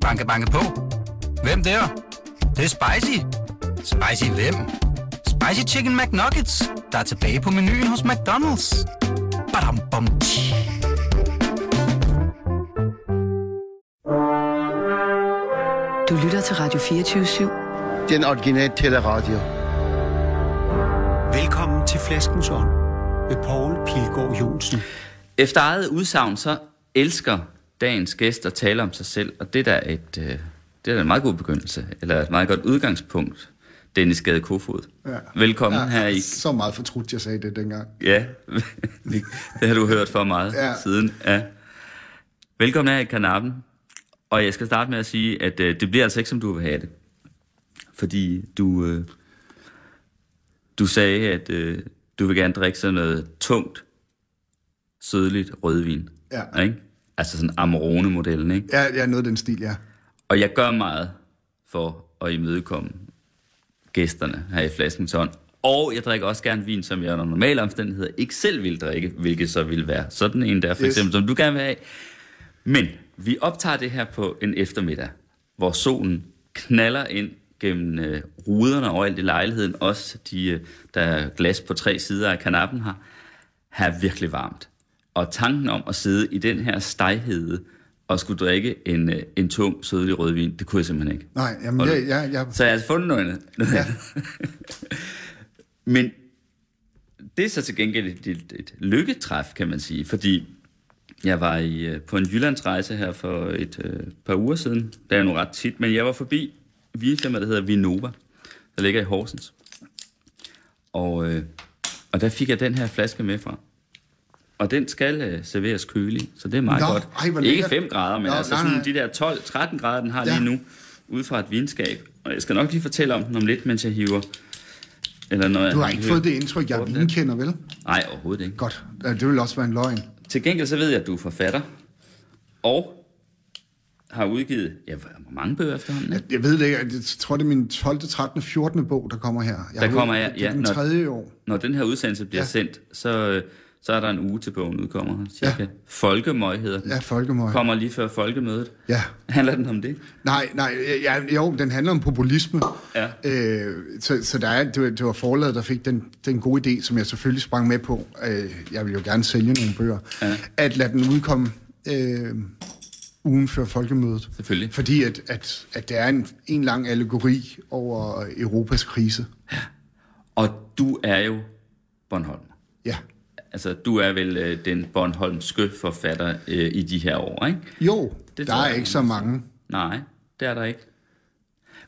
Banke, banke på. Hvem der? Det, det er spicy. Spicy hvem? Spicy Chicken McNuggets, der er tilbage på menuen hos McDonald's. Badum, bom, tji. Du lytter til Radio 24 Den originale teleradio. Velkommen til Flaskens Ånd med Poul Pilgaard Jonsen. Efter eget udsagn, så elsker dagens gæst at tale om sig selv, og det er da et, øh, det er da en meget god begyndelse, eller et meget godt udgangspunkt, Dennis Gade Kofod. Ja. Velkommen ja, her i... Så meget fortrudt, jeg sagde det dengang. Ja, det har du hørt for meget ja. siden. Ja. Velkommen her i Kanappen, og jeg skal starte med at sige, at øh, det bliver altså ikke, som du vil have det. Fordi du, øh, du sagde, at øh, du vil gerne drikke sådan noget tungt, sødligt rødvin. Ja. Ikke? Altså sådan Amarone-modellen, ikke? Ja, ja, noget af den stil, ja. Og jeg gør meget for at imødekomme gæsterne her i Flaskens Hånd. Og jeg drikker også gerne vin, som jeg under normale omstændigheder ikke selv vil drikke, hvilket så vil være sådan en der, for Yes. eksempel, som du gerne vil have. Men vi optager det her på en eftermiddag, hvor solen knaller ind gennem øh, ruderne overalt i lejligheden. Også de, øh, der er glas på tre sider af kanappen her. Her er virkelig varmt. Og tanken om at sidde i den her stejhede og skulle drikke en, øh, en tung, sødlig rødvin, det kunne jeg simpelthen ikke. Nej, jamen, jeg, jeg, jeg, Så jeg har altså fundet noget andet. Ja. Men det er så til gengæld et, et, et lykketræf, kan man sige, fordi jeg var i, øh, på en Jyllandsrejse her for et øh, par uger siden. Det er nu ret tit, men jeg var forbi Vinfirma, der hedder Vinova, der ligger i Horsens. Og, øh, og der fik jeg den her flaske med fra. Og den skal øh, serveres kølig, så det er meget Nå, godt. ej, Ikke lækkert. 5 grader, men Nå, altså nej, sådan nej. de der 12-13 grader, den har Ja. lige nu, ud fra et vinskab. Og jeg skal nok lige fortælle om den om lidt, mens jeg hiver. Eller når jeg du har ikke fået det indtryk, jeg er vinkender, vel? Nej, overhovedet ikke. Godt. Det vil også være en løgn. Til gengæld så ved jeg, at du er forfatter. Og har udgivet, ja, hvor mange bøger efterhånden? Jeg, jeg ved det ikke. Jeg tror, det er min 12., 13., 14. bog, der kommer her. Jeg Der kommer ud- jeg- Det er ja, den når- tredje år. Når den her udsendelse bliver Ja. sendt, så, øh, så er der en uge til bogen udkommer. Cirka. Ja. Folkemøg hedder den. Ja, folkemøg. Kommer lige før folkemødet. Ja. Handler den om det? Nej, nej, ja, jo, den handler om populisme. Ja. Øh, så så der er, det, var, det var forladet, der fik den, den gode idé, som jeg selvfølgelig sprang med på. Øh, jeg vil jo gerne sælge nogle bøger. Ja. At lade den udkomme øh, ugen før folkemødet. Selvfølgelig. Fordi at, at, at det er en, en lang allegori over Europas krise. Og du er jo Bornholm. Altså, du er vel øh, den Bornholmske forfatter øh, i de her år, ikke? Jo, Det der er jeg, ikke så mange. Nej, det er der ikke.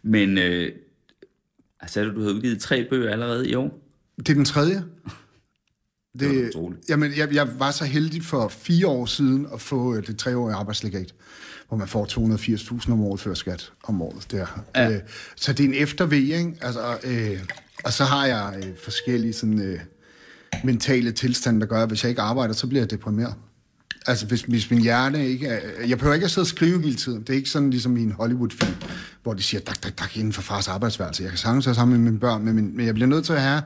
Men, øh, altså, du har udgivet tre bøger allerede i år. Det er den tredje. Det var Det, utroligt. jamen, jeg, jeg var så heldig for fire år siden at få øh, det treårige arbejdslegat, hvor man får 280.000 om året før skat om året. Der. Ja. Øh, så det er en efterved, ikke? Altså, øh, og så har jeg øh, forskellige sådan, øh, mentale tilstande, der gør, at hvis jeg ikke arbejder, så bliver jeg deprimeret. Altså, hvis, hvis min hjerne ikke er... Jeg behøver ikke at sidde og skrive hele tiden. Det er ikke sådan ligesom i en Hollywood-film, hvor de siger, dak, dak, dak, inden for fars arbejdsværelse. Jeg kan sagtens være sammen med mine børn, men, men jeg bliver nødt til at have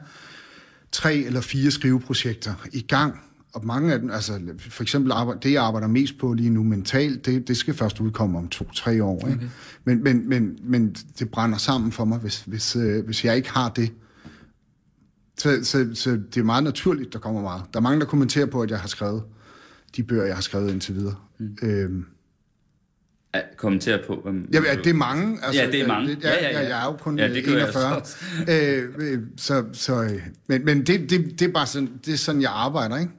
tre eller fire skriveprojekter i gang. Og mange af dem, altså for eksempel arbejde, det, jeg arbejder mest på lige nu mentalt, det, det skal først udkomme om to-tre år. Ikke? Men, men, men, men det brænder sammen for mig, hvis, hvis, øh, hvis jeg ikke har det. Så, så, så det er meget naturligt, der kommer meget. Der er mange, der kommenterer på, at jeg har skrevet de bøger, jeg har skrevet indtil videre. Mm. Øhm, Ja, kommentere på. Hvad, Ja, det er mange. Altså, Ja, det er mange. Ja, Ja, ja, ja, ja. Jeg er jo kun Ja, det gør jeg 41. så øh, øh, så, så, øh, men men det, det, det er bare sådan, det er sådan, jeg arbejder, ikke?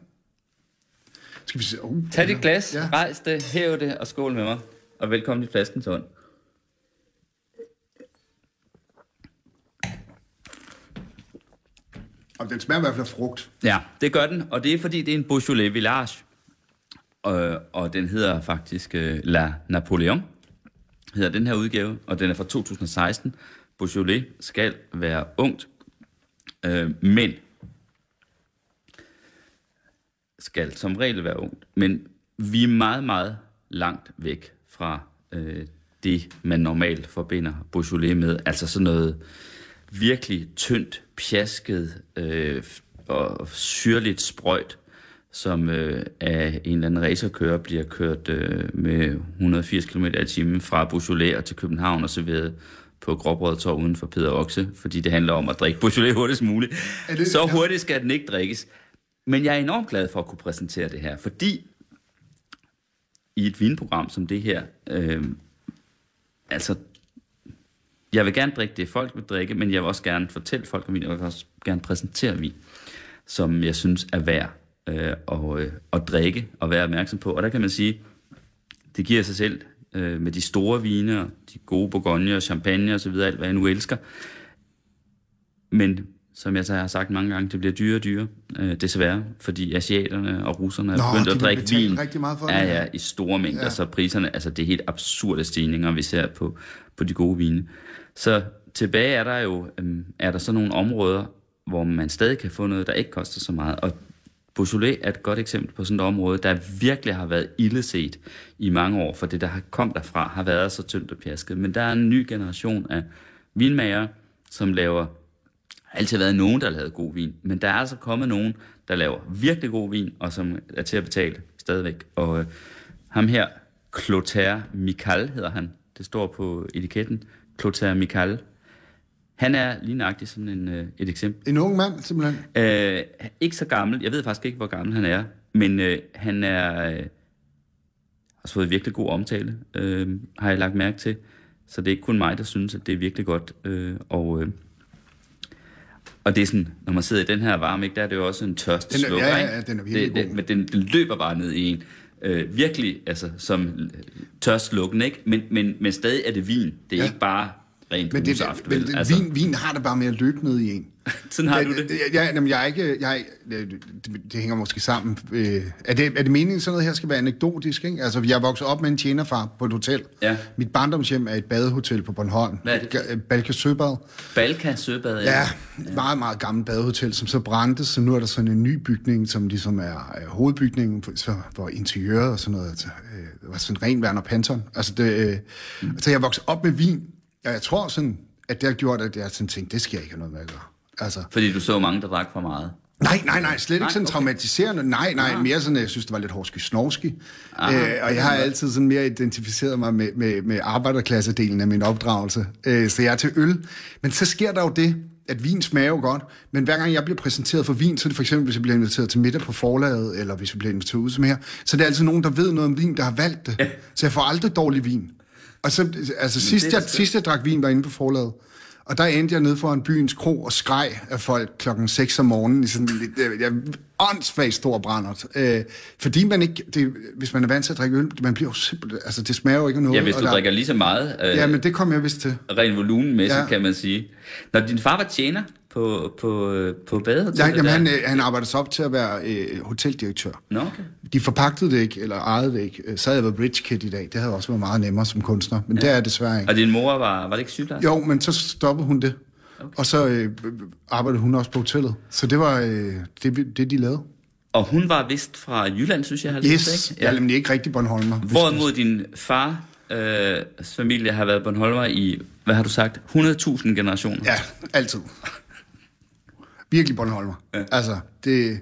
Skal vi se? Oh, Tag dit glas. Ja. rejs det, hæv det og skål med mig. Og velkommen til Flaskens Hånd. Og den smager i hvert fald af frugt. Ja, det gør den, og det er fordi, det er en Beaujolais Village. Og, og den hedder faktisk uh, La Napoleon, hedder den her udgave, og den er fra 2016. Beaujolais skal være ungt, øh, men skal som regel være ungt. Men vi er meget, meget langt væk fra øh, det, man normalt forbinder Beaujolais med. Altså sådan noget virkelig tyndt, pjasket øh, og syrligt sprøjt, som øh, af en eller anden racerkører bliver kørt øh, med 180 km i timen fra Beaujolais til København og serveret på Gråbrød Torv uden for Peder Okse, fordi det handler om at drikke Beaujolais hurtigst muligt. det- Så hurtigt skal den ikke drikkes. Men jeg er enormt glad for at kunne præsentere det her, fordi i et vinprogram som det her, øh, altså, jeg vil gerne drikke det, folk vil drikke, men jeg vil også gerne fortælle folk om vin, og jeg vil også gerne præsentere vin, som jeg synes er værd øh, at, øh, at drikke og være opmærksom på. Og der kan man sige, det giver sig selv øh, med de store vine, og de gode bourgogne og champagne og så videre, alt hvad jeg nu elsker. Men som jeg så har sagt mange gange, det bliver dyrere og dyrere, øh, desværre, fordi asiaterne og russerne er begyndt at drikke vin. rigtig meget for ja, det. ja, i store mængder, ja. Så priserne, altså det er helt absurde stigninger, vi ser på, på de gode vine. Så tilbage er der jo, øhm, er der så nogle områder, hvor man stadig kan få noget, der ikke koster så meget, og Beaujolais er et godt eksempel på sådan et område, der virkelig har været illeset i mange år, for det, der har kom derfra, har været så tyndt og pjasket. Men der er en ny generation af vinmager, som laver har altid været nogen, der lavet god vin, men der er altså kommet nogen, der laver virkelig god vin, og som er til at betale stadigvæk. Og øh, ham her, Clotaire Mikal hedder han, det står på etiketten, Clotaire Mikal. Han er lige nøjagtigt sådan en, øh, et eksempel. En ung mand, simpelthen. Øh, ikke så gammel, jeg ved faktisk ikke, hvor gammel han er, men øh, han er øh, har fået virkelig god omtale, øh, har jeg lagt mærke til. Så det er ikke kun mig, der synes, at det er virkelig godt. Øh, og, øh, og det er sådan, når man sidder i den her varme, ikke, der er det jo også en tørst Den er- ja, ja, ja, den er virkelig det. Men den, den løber bare ned i en. Øh, virkelig, altså, som tørstlukken, ikke? Men, men, men stadig er det vin. Det er Ja. ikke bare rent Men, det, husaft, men vel? det, Altså, vin, vin har det bare med at løbe ned i en. sådan har du det. Ja, jamen, jeg er ikke... Jeg, er- det, det, hænger måske sammen. Øh, er, det, er det meningen, sådan noget her skal være anekdotisk? Ikke? Altså, jeg vokset op med en tjenerfar på et hotel. Ja. Mit barndomshjem er et badehotel på Bornholm. Hvad er det? Ga- Balke Søbad. Balka Søbad, Ja, et meget, meget gammelt badehotel, som så brændte, så nu er der sådan en ny bygning, som ligesom er øh, hovedbygningen, for, hvor interiøret og sådan noget, altså, øh, var sådan ren Werner Panton. Altså, det, øh, mm. altså, jeg voksede op med vin, og jeg tror sådan, at det har gjort, at jeg sådan tænkte, det skal jeg ikke have noget med at gøre. Altså, Fordi du så mange, der drak for meget. Nej, nej, nej, slet ikke Nej, sådan okay. traumatiserende. Nej, nej, Ah. mere sådan, jeg synes, det var lidt hårdski snovski. Aha, Øh, og jeg har altid sådan mere identificeret mig med, med, med arbejderklassedelen af min opdragelse. Øh, så jeg er til øl. Men så sker der jo det, at vin smager jo godt, men hver gang jeg bliver præsenteret for vin, så er det for eksempel, hvis jeg bliver inviteret til middag på forlaget, eller hvis jeg bliver inviteret ud som her, så er det altid nogen, der ved noget om vin, der har valgt det. Ja. Så jeg får aldrig dårlig vin. Og så, altså sidst jeg, sidst jeg drak vin, var inde på forlaget, og der endte jeg nede foran byens kro og skreg af folk klokken 6 om morgenen i sådan lidt, øh, ja, åndssvagt stor brændert. Øh, fordi man ikke, det, hvis man er vant til at drikke øl, man bliver jo simpelthen, altså det smager jo ikke noget. Ja, hvis du der, drikker lige så meget, øh, Ja, men det kom jeg vist til. ren volumenmæssigt, ja. kan man sige. Når din far var tjener på, på, på badehotellet Ja, jamen, han, øh, han arbejdede sig op til at være øh, hoteldirektør. Nå, okay. De forpagtede det ikke, eller ejede det ikke. Øh, Så havde jeg været rich kid i dag. Det havde også været meget nemmere som kunstner, men ja. det er jeg desværre ikke. Og din mor var, var det ikke sygeplejerske? Jo, men så stoppede hun det. Okay. Og så øh, arbejdede hun også på hotellet. Så det var øh, det, det, de lavede. Og hun var vist fra Jylland, synes jeg, har Yes, ikke? ja. jeg er ikke rigtig Bornholmer. Hvorimod din far øh, familie har været Bornholmer i, hvad har du sagt, 100.000 generationer. Ja, altid. Virkelig Bornholmer. Ja. Altså, det...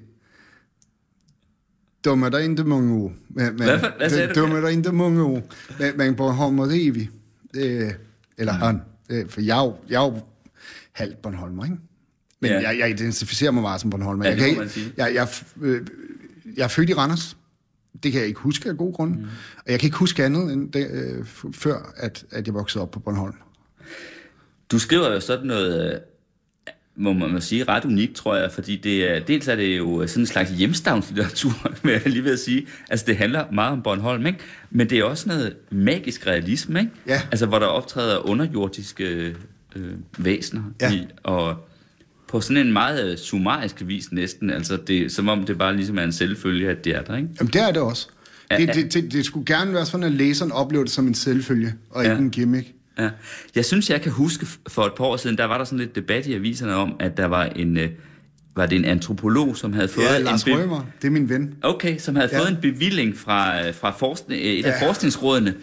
Dummer der ikke mange år. Men, men, Hvad for- hvad sagde du? Dummer der ikke mange år. Men, men Bornholmer, det vi. Det, eller mm. han. Det, for jeg, er jo- jeg er jo halvt Bornholmer, ikke? Men Ja. jeg, jeg identificerer mig meget som Bornholmer. Ja, jeg, kan ikke, jeg, jeg, øh, jeg er født i Randers. Det kan jeg ikke huske af gode grunde. Mm. Og jeg kan ikke huske andet, end det, øh, før, at, at jeg voksede op på Bornholm. Du skriver jo sådan noget, øh, må man må sige, ret unikt, tror jeg, fordi det er, dels er det jo sådan en slags hjemstavnslitteratur, vil jeg lige ved at sige. Altså, det handler meget om Bornholm, ikke? Men det er også noget magisk realisme, ikke? Ja. Altså, hvor der optræder underjordiske øh, væsener. Ja. I, og på sådan en meget øh, summarisk vis næsten, altså det, som om det bare ligesom er en selvfølge, at det er der, ikke? Jamen, det er det også. Det, det, det, det skulle gerne være sådan, at læseren oplever det som en selvfølge, og Ja. ikke en gimmick. Ja. Jeg synes, jeg kan huske for et par år siden, der var der sådan lidt debat i aviserne om, at der var en, øh, var det en antropolog, som havde fået Ja, en Lars be- Rømer, det er min ven. Okay, som havde Ja. fået en bevilling fra, øh, fra forskning, øh, et Ja. af forskningsrådene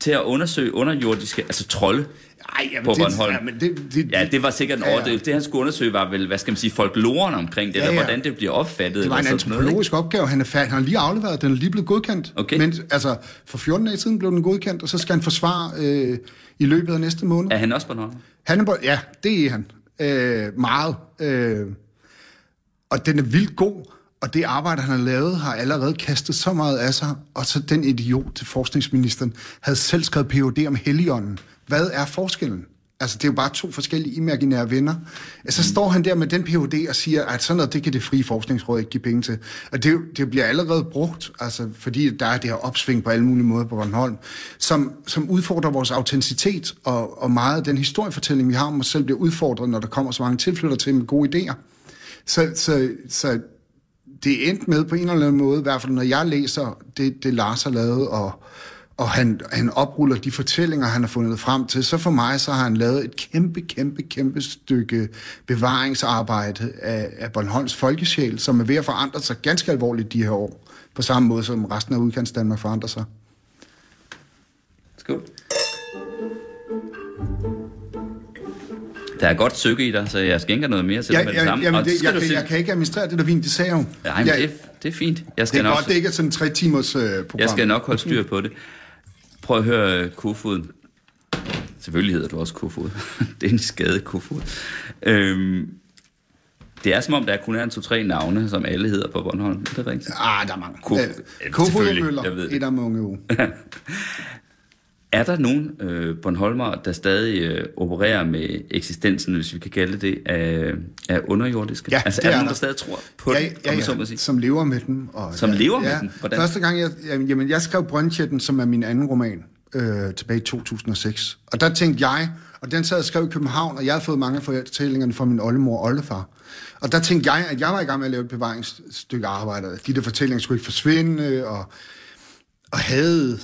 til at undersøge underjordiske, altså trolde Ej, jamen, på det, Bornholm. Ja, men det, det, Ja, det var sikkert en Ja, ja. Det, han skulle undersøge, var vel, hvad skal man sige, folkloren omkring det, Ja, ja, ja. hvordan det bliver opfattet. Det var en eller sådan noget, antropologisk opgave, han er færdig. Han har lige afleveret, den er lige blevet godkendt. Okay. Men altså, for 14 dage siden blev den godkendt, og så skal han forsvare øh, i løbet af næste måned. Er han også Bornholm? Han er, på- ja, det er han. Øh, meget. Øh, og den er vildt god, og det arbejde, han har lavet, har allerede kastet så meget af sig. Og så den idiot til forskningsministeren havde selv skrevet Ph.D. om Helligånden. Hvad er forskellen? Altså, det er jo bare to forskellige imaginære venner. Altså, så står han der med den Ph.D. og siger, at sådan noget, det kan det frie forskningsråd ikke give penge til. Og det, det bliver allerede brugt, altså, fordi der er det her opsving på alle mulige måder på Bornholm, som, som udfordrer vores autenticitet, og, og meget af den historiefortælling, vi har om os selv, bliver udfordret, når der kommer så mange tilflytter til med gode idéer. Så, så, så det er endt med på en eller anden måde, i hvert fald når jeg læser det, det Lars har lavet, og, og han, han opruller de fortællinger, han har fundet frem til, så for mig så har han lavet et kæmpe, kæmpe, kæmpe stykke bevaringsarbejde af, af Bornholms folkesjæl, som er ved at forandre sig ganske alvorligt de her år, på samme måde som resten af udkants Danmark forandrer sig. Skål. Der er godt sykke i dig, så jeg skænker noget mere til Ja, dig med det ja, samme. jamen, det, jeg, du jeg, kan ikke administrere det der vin, det sagde jo. Nej, men jeg, det, er, det er fint. Jeg det skal, er nok, godt, det ikke er sådan en tre timers øh, program. jeg skal nok holde styr på det. Prøv at høre øh, Kofod. Selvfølgelig hedder du også Kofod. det er en skade Kofod. Øhm, det er som om, der kun er en to-tre navne, som alle hedder på Bornholm. Er det rigtigt? Ah, der er mange. Kofod. Øh, Kofod og Møller, jeg ved det. et af mange uge. Er der nogen øh, Bornholmer, der stadig øh, opererer med eksistensen, hvis vi kan kalde det, af, af underjordiske? Ja, altså, det er der er nogen, der. der stadig tror på ja, det, ja, om ja, sige? som lever med den. Og, Som ja, lever med ja. den? Hvordan? Første gang, jeg, jamen, jeg skrev Brøndtjetten, som er min anden roman, øh, tilbage i 2006. Og der tænkte jeg, og den sad jeg skrev i København, og jeg havde fået mange fortællingerne fra min oldemor og oldefar. Og der tænkte jeg, at jeg var i gang med at lave et bevaringsstykke arbejde. De der fortællinger skulle ikke forsvinde, og, og havde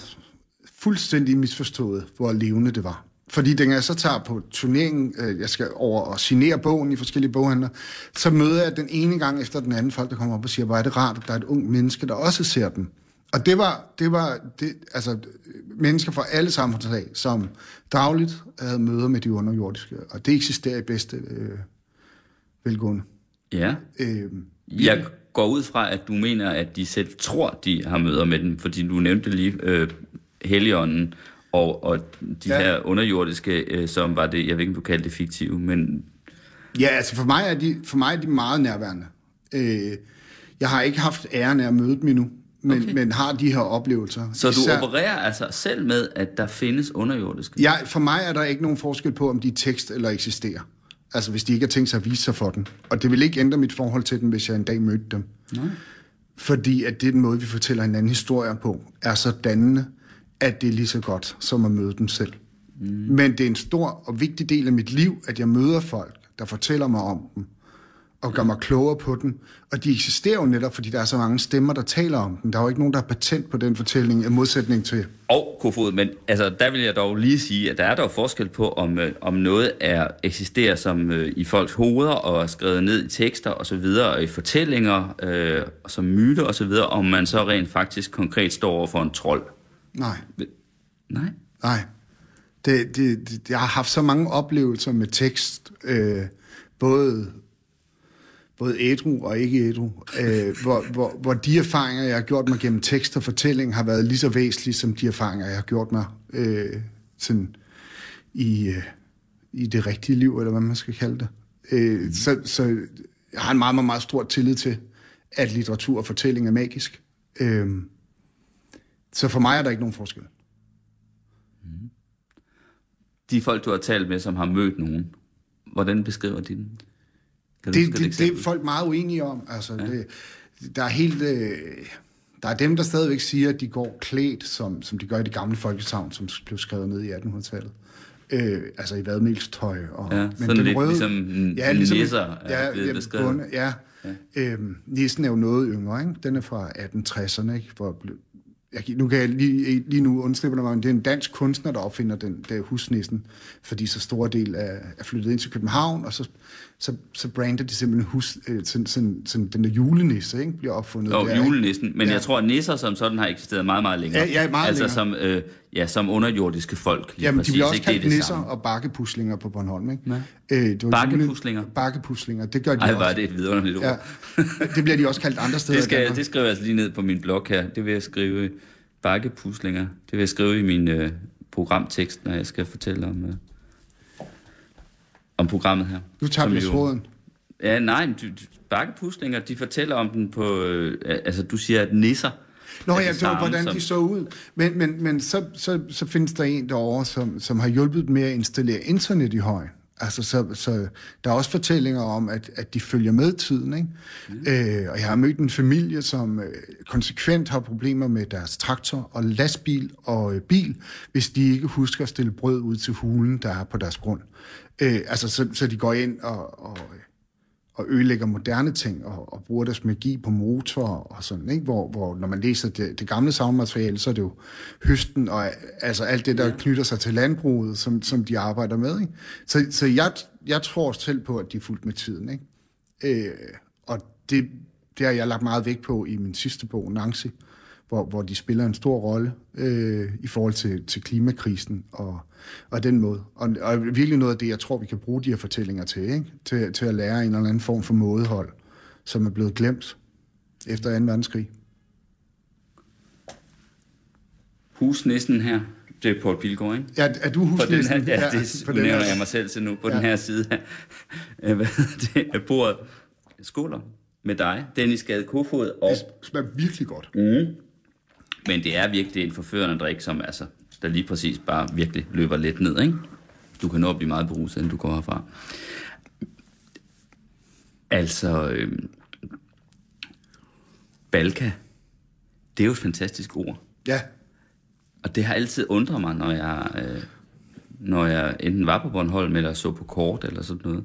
fuldstændig misforstået, hvor levende det var. Fordi dengang jeg så tager på turneringen, øh, jeg skal over og signere bogen i forskellige boghandler, så møder jeg den ene gang efter den anden folk, der kommer op og siger, hvor er det rart, at der er et ung menneske, der også ser den. Og det var, det var det, altså, mennesker fra alle samfundslag, som dagligt havde møder med de underjordiske, og det eksisterer i bedste øh, velgående. Ja. Øh, Jeg går ud fra, at du mener, at de selv tror, de har møder med den, fordi du nævnte lige øh, Helligånden og, og de Ja. her underjordiske, øh, som var det, jeg ved ikke, om du kaldte det fiktive, men Ja, altså for mig er de, for mig er de meget nærværende. Øh, jeg har ikke haft æren af at møde dem endnu, men, okay. Men har de her oplevelser. så du Især- opererer altså selv med, at der findes underjordiske? Ja, for mig er der ikke nogen forskel på, om de er tekst eller eksisterer. Altså hvis de ikke har tænkt sig at vise sig for den. Og det vil ikke ændre mit forhold til dem, hvis jeg en dag mødte dem. Nej. Fordi at det er den måde, vi fortæller hinanden historier på, er så dannende, at det er lige så godt som at møde dem selv. Mm. Men det er en stor og vigtig del af mit liv, at jeg møder folk, der fortæller mig om dem, og gør mig klogere på dem. Og de eksisterer jo netop, fordi der er så mange stemmer, der taler om dem. Der er jo ikke nogen, der har patent på den fortælling, i modsætning til... Og Kofod, men altså, der vil jeg dog lige sige, at der er dog forskel på, om, øh, om noget er eksisterer som øh, i folks hoveder og er skrevet ned i tekster og så videre, og i fortællinger, øh, og som myter og så videre, om man så rent faktisk konkret står over for en trold. Nej, Nej. nej. Det, det, det, jeg har haft så mange oplevelser med tekst, øh, både, både ædru og ikke ædru, øh, hvor, hvor, hvor de erfaringer, jeg har gjort mig gennem tekst og fortælling, har været lige så væsentlige som de erfaringer, jeg har gjort mig øh, sådan i, øh, i det rigtige liv, eller hvad man skal kalde det. Øh, så, så jeg har en meget, meget, meget stor tillid til, at litteratur og fortælling er magisk. Øh, så for mig er der ikke nogen forskel. De folk, du har talt med, som har mødt nogen, hvordan beskriver de den? Kan Det, et det, det er folk meget uenige om. Altså, ja. det, der er helt... Øh, der er dem, der stadigvæk siger, at de går klædt, som, som de gør i de gamle folkesavn, som blev skrevet ned i 1800-tallet. Øh, altså i vadmelstøj. Og, Ja, sådan lidt ligesom nisser er blevet beskrevet. Bunde, ja. ja. Øhm, nissen er jo noget yngre, ikke? Den er fra 1860'erne, ikke? Hvor, jeg, nu kan jeg lige, lige nu undslipper mig, men det er en dansk kunstner, der opfinder den der husnissen, fordi så stor del er, er flyttet ind til København, og så, så, så brander de simpelthen hus, øh, sådan, sådan, sådan, den der julenisse, ikke? Bliver opfundet Jo, der, julenissen. Men Ja. jeg tror, at nisser som sådan har eksisteret meget, meget længere. Ja, ja, meget altså længere. som, øh, ja, som underjordiske folk. Lige Jamen, præcis, de bliver også ikke? Kaldt det nisser og bakkepuslinger på Bornholm, ikke? Ja. Øh, det var Bakkepuslinger? jule- Bakkepuslinger, det gør de Ej, også. var det et vidunderligt ord. Ja. Det bliver de også kaldt andre steder Det, skal, det skriver jeg altså lige ned på min blog her. Det vil jeg skrive bakkepuslinger. Det vil jeg skrive i min øh, programtekst, når jeg skal fortælle om, øh, om programmet her. Nu tager vi tråden. Ja, nej, du- bakkepuslinger, de fortæller om den på... Øh, altså, du siger, at nisser... Nå ja, det var, hvordan som- de så ud. Men, men, men så, så, så findes der en derovre, som, som har hjulpet med at installere internet i højen. Altså, så, så der er også fortællinger om, at, at de følger med tiden. Ikke? Mm. Øh, og jeg har mødt en familie, som øh, konsekvent har problemer med deres traktor og lastbil og øh, bil, hvis de ikke husker at stille brød ud til hulen, der er på deres grund. Øh, altså, så, så de går ind og, og, og ødelægger moderne ting og, og bruger deres magi på motor og sådan, ikke? Hvor, hvor når man læser det, det gamle savnmateriale, så er det jo høsten og altså alt det, der ja. knytter sig til landbruget, som, som de arbejder med. Ikke? Så, så jeg, jeg tror selv på, at de er fuldt med tiden. Ikke? Øh, og det, det har jeg lagt meget vægt på i min sidste bog, Nancy, hvor, hvor de spiller en stor rolle øh, i forhold til, til klimakrisen og, og den måde. Og, og virkelig noget af det, jeg tror, vi kan bruge de her fortællinger til, ikke? Til, til at lære en eller anden form for mådehold, som er blevet glemt efter 2. verdenskrig. Husnissen her, det er Paul Pilgaard, ikke? Ja, er du På den husnissen? her, ja, det på nu den nævner her- jeg mig selv til nu, på Ja. den her side af, hedder det, af bordet. Skåler med dig, Dennis Gade Kofod, og, Det smager virkelig godt. Men det er virkelig en forførende drik, som altså, der lige præcis bare virkelig løber lidt ned, ikke? Du kan nå at blive meget beruset, inden du går herfra. Altså, øh, Balka, det er jo et fantastisk ord. Ja, Og det har altid undret mig, når jeg, øh, når jeg enten var på Bornholm, eller så på kort, eller sådan noget.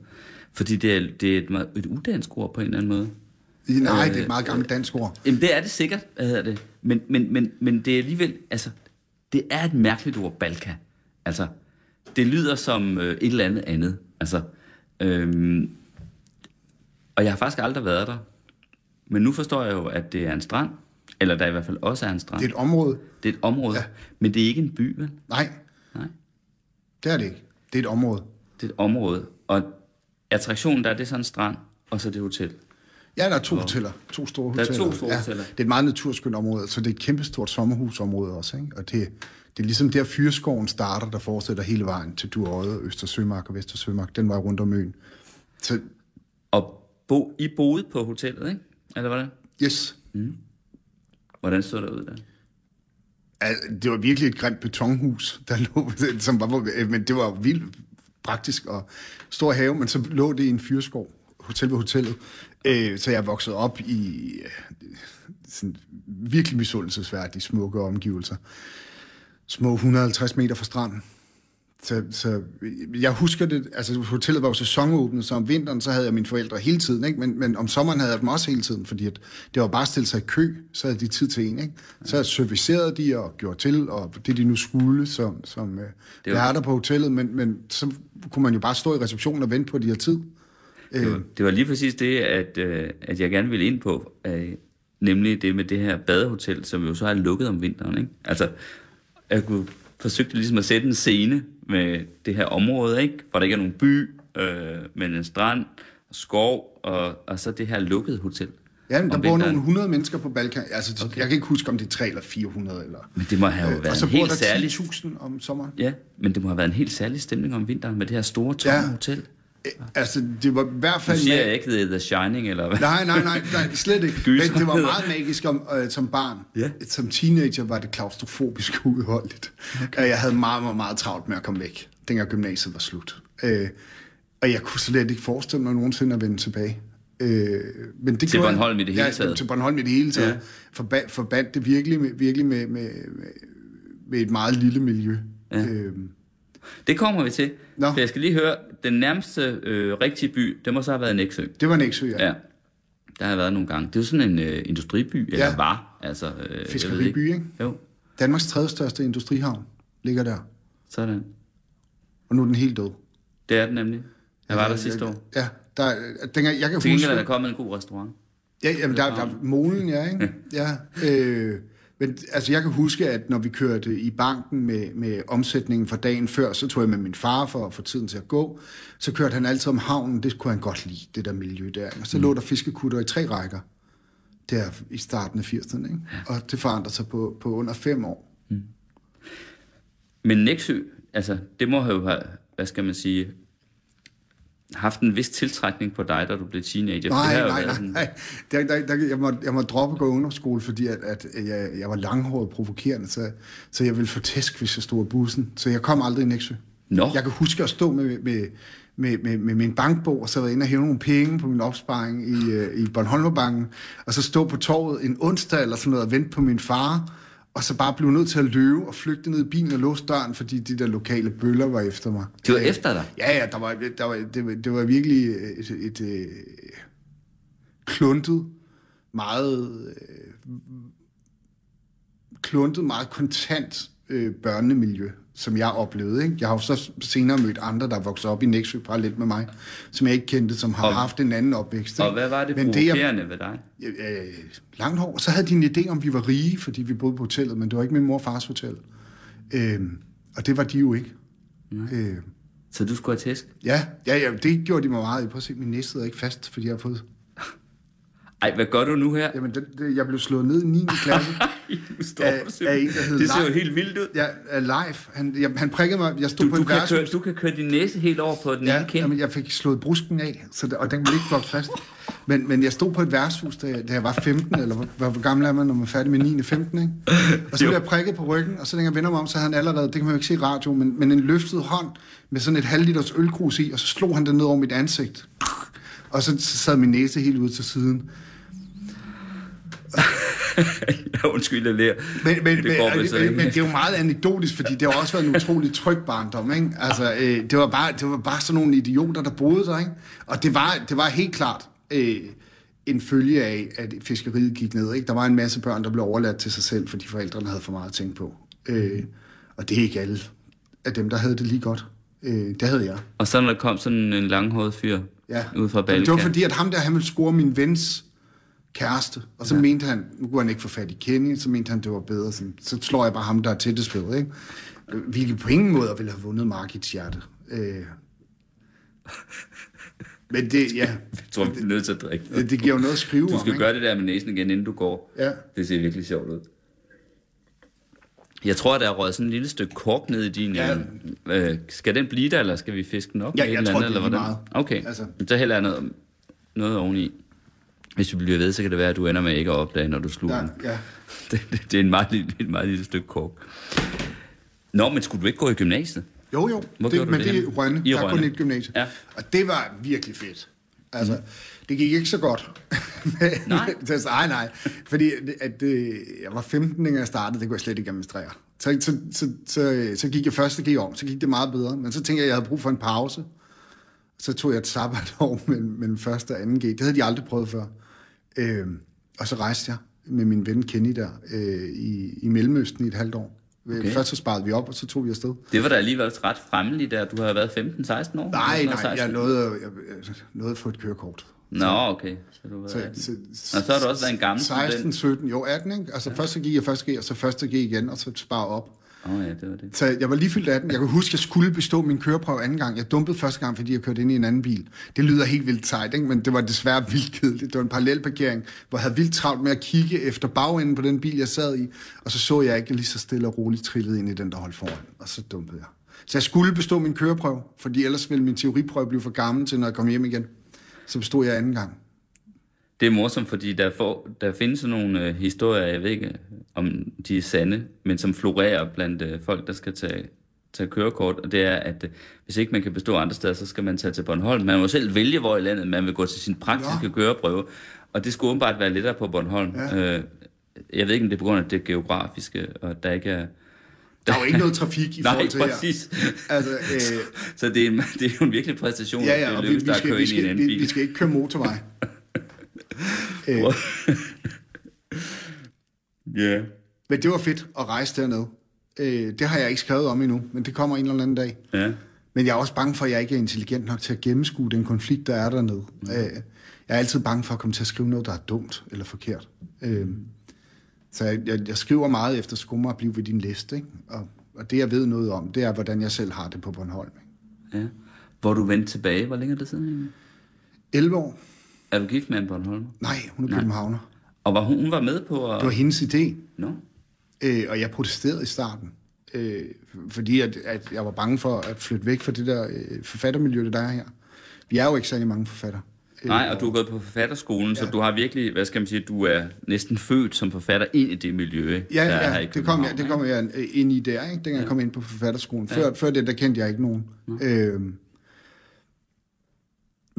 Fordi det er, det er et, meget- et udansk ord på en eller anden måde. nej, Øh, det er et meget gammelt dansk ord. Jamen, det er det sikkert, hvad hedder det. Men, men, men, men det er alligevel, altså, det er et mærkeligt ord, Balka. Altså, det lyder som øh, et eller andet andet. Altså, øhm, og jeg har faktisk aldrig været der. Men nu forstår jeg jo, at det er en strand. Eller der i hvert fald også er en strand. Det er et område. det er et område. Ja. Men det er ikke en by, vel? Nej, Nej. det er det ikke. Det er et område. Det er et område. Og attraktionen der, det er sådan en strand, og så det hotel. Ja, der er to hoteller. To store Der er hoteller. to store hoteller. Det er et meget naturskønt område, så det er et kæmpestort sommerhusområde også. Ikke? Og det, det er ligesom der fyrskoven starter, der fortsætter hele vejen til Duerøde, Østersømark og Vestersømark. Den var rundt om øen. Så Og bo, I boede på hotellet, ikke? Eller hvordan? yes, Hvordan så det ud der? Altså, det var virkelig et grimt betonhus, der lå, som var, men det var vildt praktisk og stor have, men så lå det i en fyrskov, hotel ved hotellet. Øh, så jeg voksede op i øh, sådan virkelig misundelsesværdige smukke omgivelser. Små 150 meter fra stranden. Så, så jeg husker det, altså hotellet var jo sæsonåbent, så om vinteren, så havde jeg mine forældre hele tiden, ikke? Men, men om sommeren havde jeg dem også hele tiden, fordi at det var bare at stille sig i kø, så havde de tid til en, ikke? Så servicerede de og gjorde til, og det de nu skulle, som, som øh, Det var- værter på hotellet, men, men så kunne man jo bare stå i receptionen og vente på, at de havde tid. Det var, det var lige præcis det, at, øh, at jeg gerne ville ind på. Øh, nemlig det med det her badehotel, som jo så er lukket om vinteren. Ikke? Altså, jeg kunne forsøgte ligesom at sætte en scene med det her område, ikke? hvor der ikke er nogen by, øh, men en strand, og skov, og, og så det her lukkede hotel. Ja, men der bor nogle 100 mennesker på Balkan. Altså, okay. jeg kan ikke huske, om det er 3 eller 400. Eller, Men det må have jo og været så en helt særlig... 10.000 om sommeren. Ja, men det må have været en helt særlig stemning om vinteren med det her store, tomme Ja. hotel. Øh, Altså, det var i hvert fald... siger jeg ikke, det er The Shining, eller hvad? Nej, nej, nej, nej slet ikke. Men det var meget magisk om, øh, som barn. Ja. Som teenager var det klaustrofobisk uudholdeligt. Okay. Jeg havde meget, meget, meget travlt med at komme væk, dengang gymnasiet var slut. Øh, og jeg kunne slet ikke forestille mig nogensinde at vende tilbage. Øh, men det Til. Bornholm i det hele ja, taget. til Bornholm i det hele taget. Ja. Ja. Forbandt, forbandt det virkelig med, virkelig med, med, med, med et meget lille miljø. Ja. Øh, Det kommer vi til. Nå. For jeg skal lige høre, den nærmeste øh, rigtige by, det må så have været Næksø. det var Nexø, ja. Ja. Der har jeg været nogle gange. Det er jo sådan en øh, industriby, eller Ja. var. Altså, øh, Fiskeriby, ikke? Jo, Danmarks tredje største industrihavn ligger der. sådan. Og nu er den helt død. Det er den nemlig. Jeg var der sidste år. Ja, der, dengang, jeg kan Til huske... gengæld er der kommet en god restaurant. Ja, jamen, der, der er molen, ja, ikke? Ja. Øh, Men altså, jeg kan huske, at når vi kørte i banken med, med omsætningen fra dagen før, så tog jeg med min far for at få tiden til at gå. Så kørte han altid om havnen. Det kunne han godt lide, det der miljø der. Og så mm. lå der fiskekutter i tre rækker der i starten af 80'erne. Ikke? Og det forandrede sig på, på under fem år. Men Nexø, altså, det må have, hvad skal man sige, haft en vis tiltrækning på dig, da du blev teenager. Nej, det nej, været nej. sådan- nej. Der, der, der, jeg, må, jeg må droppe at gå i ungdomsskole, fordi at, at jeg, jeg var langhåret provokerende, så, så jeg ville få tæsk, hvis jeg stod af bussen. Så jeg kom aldrig i Nexø. Nå. Jeg kan huske at stå med, med, med, med, med min bankbog, og så var jeg inde og hæve nogle penge på min opsparing i, øh, i Bornholmerbanken, og så stå på torvet en onsdag eller sådan noget og vente på min far, og så bare blive nødt til at løbe og flygte ned i bilen og låse døren, fordi de der lokale bøller var efter mig. De var Øh, efter dig? Ja, ja, der var, der var, det, var, det var virkelig et, et, et kluntet, meget øh, kluntet, meget kontant øh, børnemiljø, som jeg oplevede. Ikke? Jeg har jo så senere mødt andre, der er vokset op i Nexø parallelt med mig, som jeg ikke kendte, som har Og- haft en anden opvækst. Og ikke? hvad var det Men provokerende ved dig? jeg, øh, langt hår. Så havde de en idé om, vi var rige, fordi vi boede på hotellet, men det var ikke min mor og fars hotel. Øh, og det var de jo ikke. Øh, Så du skulle have tæsk? Ja, ja, ja, det gjorde de mig meget. Prøv at se, min næse sidder ikke fast, fordi jeg har fået... Ej, hvad gør du nu her? Jamen, det, det, jeg blev slået ned i 9. klasse af, af en, der hed det ser jo helt vildt ud. Ja, af live. Han, jeg, han prikkede mig. Jeg stod Du, på du, et kan køre, du kan køre din næse helt over på den Ja, ene kind. jamen, jeg fik slået brusken af, så det, og den ville ikke vokse fast. Men, men jeg stod på et værtshus, da jeg, da jeg var 15, eller hvor, hvor, gammel er man, når man er færdig med 9. 15, ikke? Og så blev jeg prikket på ryggen, og så da jeg vender mig om, så havde han allerede, det kan man jo ikke se i radio, men, men en løftet hånd med sådan et halv liters ølkrus i, og så slog han den ned over mit ansigt. Og så sad min næse helt ud til siden. ja, undskyld, jeg lærer. Men, men, det men, går men, men, ikke. men det er jo meget anekdotisk, fordi det har også været en utrolig tryg barndom. Ikke? Altså, øh, det, var bare, det var bare sådan nogle idioter, der boede der. Ikke? Og det var, det var helt klart øh, en følge af, at fiskeriet gik ned. Ikke? Der var en masse børn, der blev overladt til sig selv, fordi forældrene havde for meget at tænke på. Øh, og det er ikke alle af dem, der havde det lige godt. Øh, det havde jeg. Og så når der kom sådan en langhåret fyr Ja. ud fra Balkan. Det var fordi, at ham der, han ville score min vens kæreste. Og så ja. mente han, nu kunne han ikke få fat i Kenny, så mente han, det var bedre. Sådan, så slår jeg bare ham, der er tættest ved, ikke? Hvilket på ingen måde ville have vundet Markits hjerte. Øh. Men det, ja, Jeg tror, vi er nødt til at drikke. det, det giver jo noget at skrive Du om, skal ikke? gøre det der med næsen igen, inden du går. Ja. Det ser virkelig sjovt ud. Jeg tror, der er røget sådan et lille stykke kork ned i din... Ja. Øh, skal den blive der, eller skal vi fiske den op? Ja, jeg eller tror, andet, det er eller hvordan? meget. Okay, Altså. så jeg noget, noget oveni. Hvis vi bliver ved, så kan det være, at du ender med ikke at opdage, når du sluger Ja, den. ja. Det, det, det er en meget, lille, et meget lille stykke kork. Nå, men skulle du ikke gå i gymnasiet? Jo, jo. Hvor det, du men det det er? Rønne. I der er kun et gymnasie. Ja. Og det var virkelig fedt. Altså, mm. det gik ikke så godt. Nej. det, nej, nej. Fordi at, øh, jeg var 15, da jeg startede, det kunne jeg slet ikke administrere. Så, så, så, så, så gik jeg første G om, så gik det meget bedre. Men så tænkte jeg, at jeg havde brug for en pause. Så tog jeg et sabbatår mellem, mellem første og anden G. Det havde de aldrig prøvet før. Øh, og så rejste jeg med min ven Kenny der øh, i, i Mellemøsten i et halvt år. Okay. Først så sparede vi op, og så tog vi afsted. Det var da alligevel ret fremmeligt der. Du har været 15-16 år? Nej, nej, jeg 16? nåede, jeg, jeg nåede at få et kørekort. Nå, okay. Så du var Så, 18. så, Og så har du også været en gammel 16, student. 17, jo 18, ikke? Altså ja. først så gik jeg første G, og så første G igen, og så spare op. Åh oh, ja, det var det. Så jeg var lige fyldt 18. Jeg kan huske, at jeg skulle bestå min køreprøve anden gang. Jeg dumpede første gang, fordi jeg kørte ind i en anden bil. Det lyder helt vildt sejt, ikke? men det var desværre vildt kedeligt. Det var en parallelparkering, hvor jeg havde vildt travlt med at kigge efter bagenden på den bil, jeg sad i. Og så så jeg ikke lige så stille og roligt trillede ind i den, der holdt foran. Og så dumpede jeg. Så jeg skulle bestå min køreprøve, fordi ellers ville min teoriprøve blive for gammel til, når jeg kom hjem igen. Så bestod jeg anden gang. Det er morsomt, fordi der, får, der findes sådan nogle øh, historier, jeg ved ikke, om de er sande, men som florerer blandt øh, folk, der skal tage, tage kørekort, og det er, at øh, hvis ikke man kan bestå andre steder, så skal man tage til Bornholm. Man må selv vælge, hvor i landet man vil gå til sin praktiske Ja. køreprøve, og det skulle åbenbart være lettere på Bornholm. Ja. Øh, jeg ved ikke, om det er på grund af det geografiske, og der ikke er... Der er jo ikke noget trafik i Nej, forhold til præcis. her. Altså, øh, Så det er, det er jo en virkelig præstation, ja, at ja, det og vi, lykkes vi, at skal, køre vi, ind i en skal, anden vi, vi skal ikke køre motorvej. Øh, Ja. men det var fedt at rejse derned. Øh, det har jeg ikke skrevet om endnu, men det kommer en eller anden dag. Ja. Men jeg er også bange for, at jeg ikke er intelligent nok til at gennemskue den konflikt, der er dernede. Mm. Øh, jeg er altid bange for at komme til at skrive noget, der er dumt eller forkert. Øh, Så jeg, jeg, jeg skriver meget efter skummer at blive ved din liste, ikke? Og, og det, jeg ved noget om, det er, hvordan jeg selv har det på Bornholm. Ikke? Ja. Hvor du vendte tilbage, hvor længe er det siden? egentlig? 11 år? Er du gift med en Bornholm? Nej, hun er københavner. Og var hun, hun var med på at... Det var hendes idé, Nå. øh, og jeg protesterede i starten. Øh, fordi at, at jeg var bange for at flytte væk fra det der øh, forfattermiljø, der er her. Vi er jo ikke særlig mange forfattere. Øh, Nej, og du er gået på forfatterskolen, ja. så du har virkelig, hvad skal man sige, du er næsten født som forfatter ind i det miljø, Ja, der er her i ja, det kom, jeg, det kom jeg øh, ind i der, ikke? dengang ja. jeg kom ind på forfatterskolen. Før, ja. før det, der kendte jeg ikke nogen. Øh,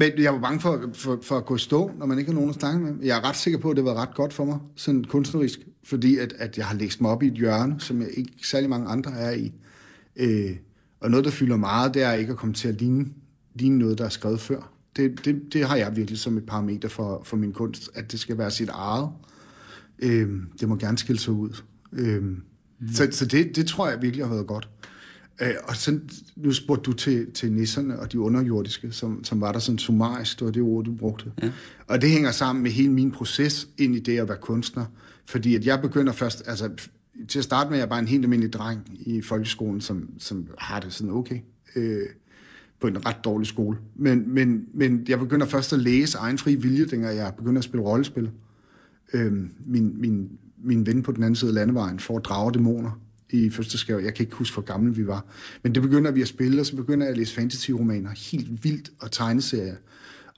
men jeg var bange for, for, for at gå i stå, når man ikke har nogen at snakke med. Jeg er ret sikker på, at det var ret godt for mig, sådan kunstnerisk, fordi at, at jeg har læst mig op i et hjørne, som jeg ikke særlig mange andre er i. Øh, og noget, der fylder meget, det er ikke at komme til at ligne, ligne noget, der er skrevet før. Det, det, det har jeg virkelig som et parameter for, for min kunst, at det skal være sit eget. Øh, det må gerne skille sig ud. Øh, mm. Så, så det, det tror jeg virkelig har været godt. Øh, og så, nu spurgte du til, til nisserne og de underjordiske, som, som var der sådan summarisk, det var det ord, du brugte. Ja. Og det hænger sammen med hele min proces ind i det at være kunstner. Fordi at jeg begynder først, altså til at starte med, jeg er bare en helt almindelig dreng i folkeskolen, som, som har det sådan okay. Øh, på en ret dårlig skole. Men, men, men jeg begynder først at læse egen fri vilje, dengang jeg begynder at spille rollespil. Øh, min, min, min ven på den anden side af landevejen får drager dæmoner i første skab. Jeg kan ikke huske, hvor gamle vi var. Men det begynder vi at spille, og så begynder jeg at læse fantasy-romaner helt vildt og tegneserier.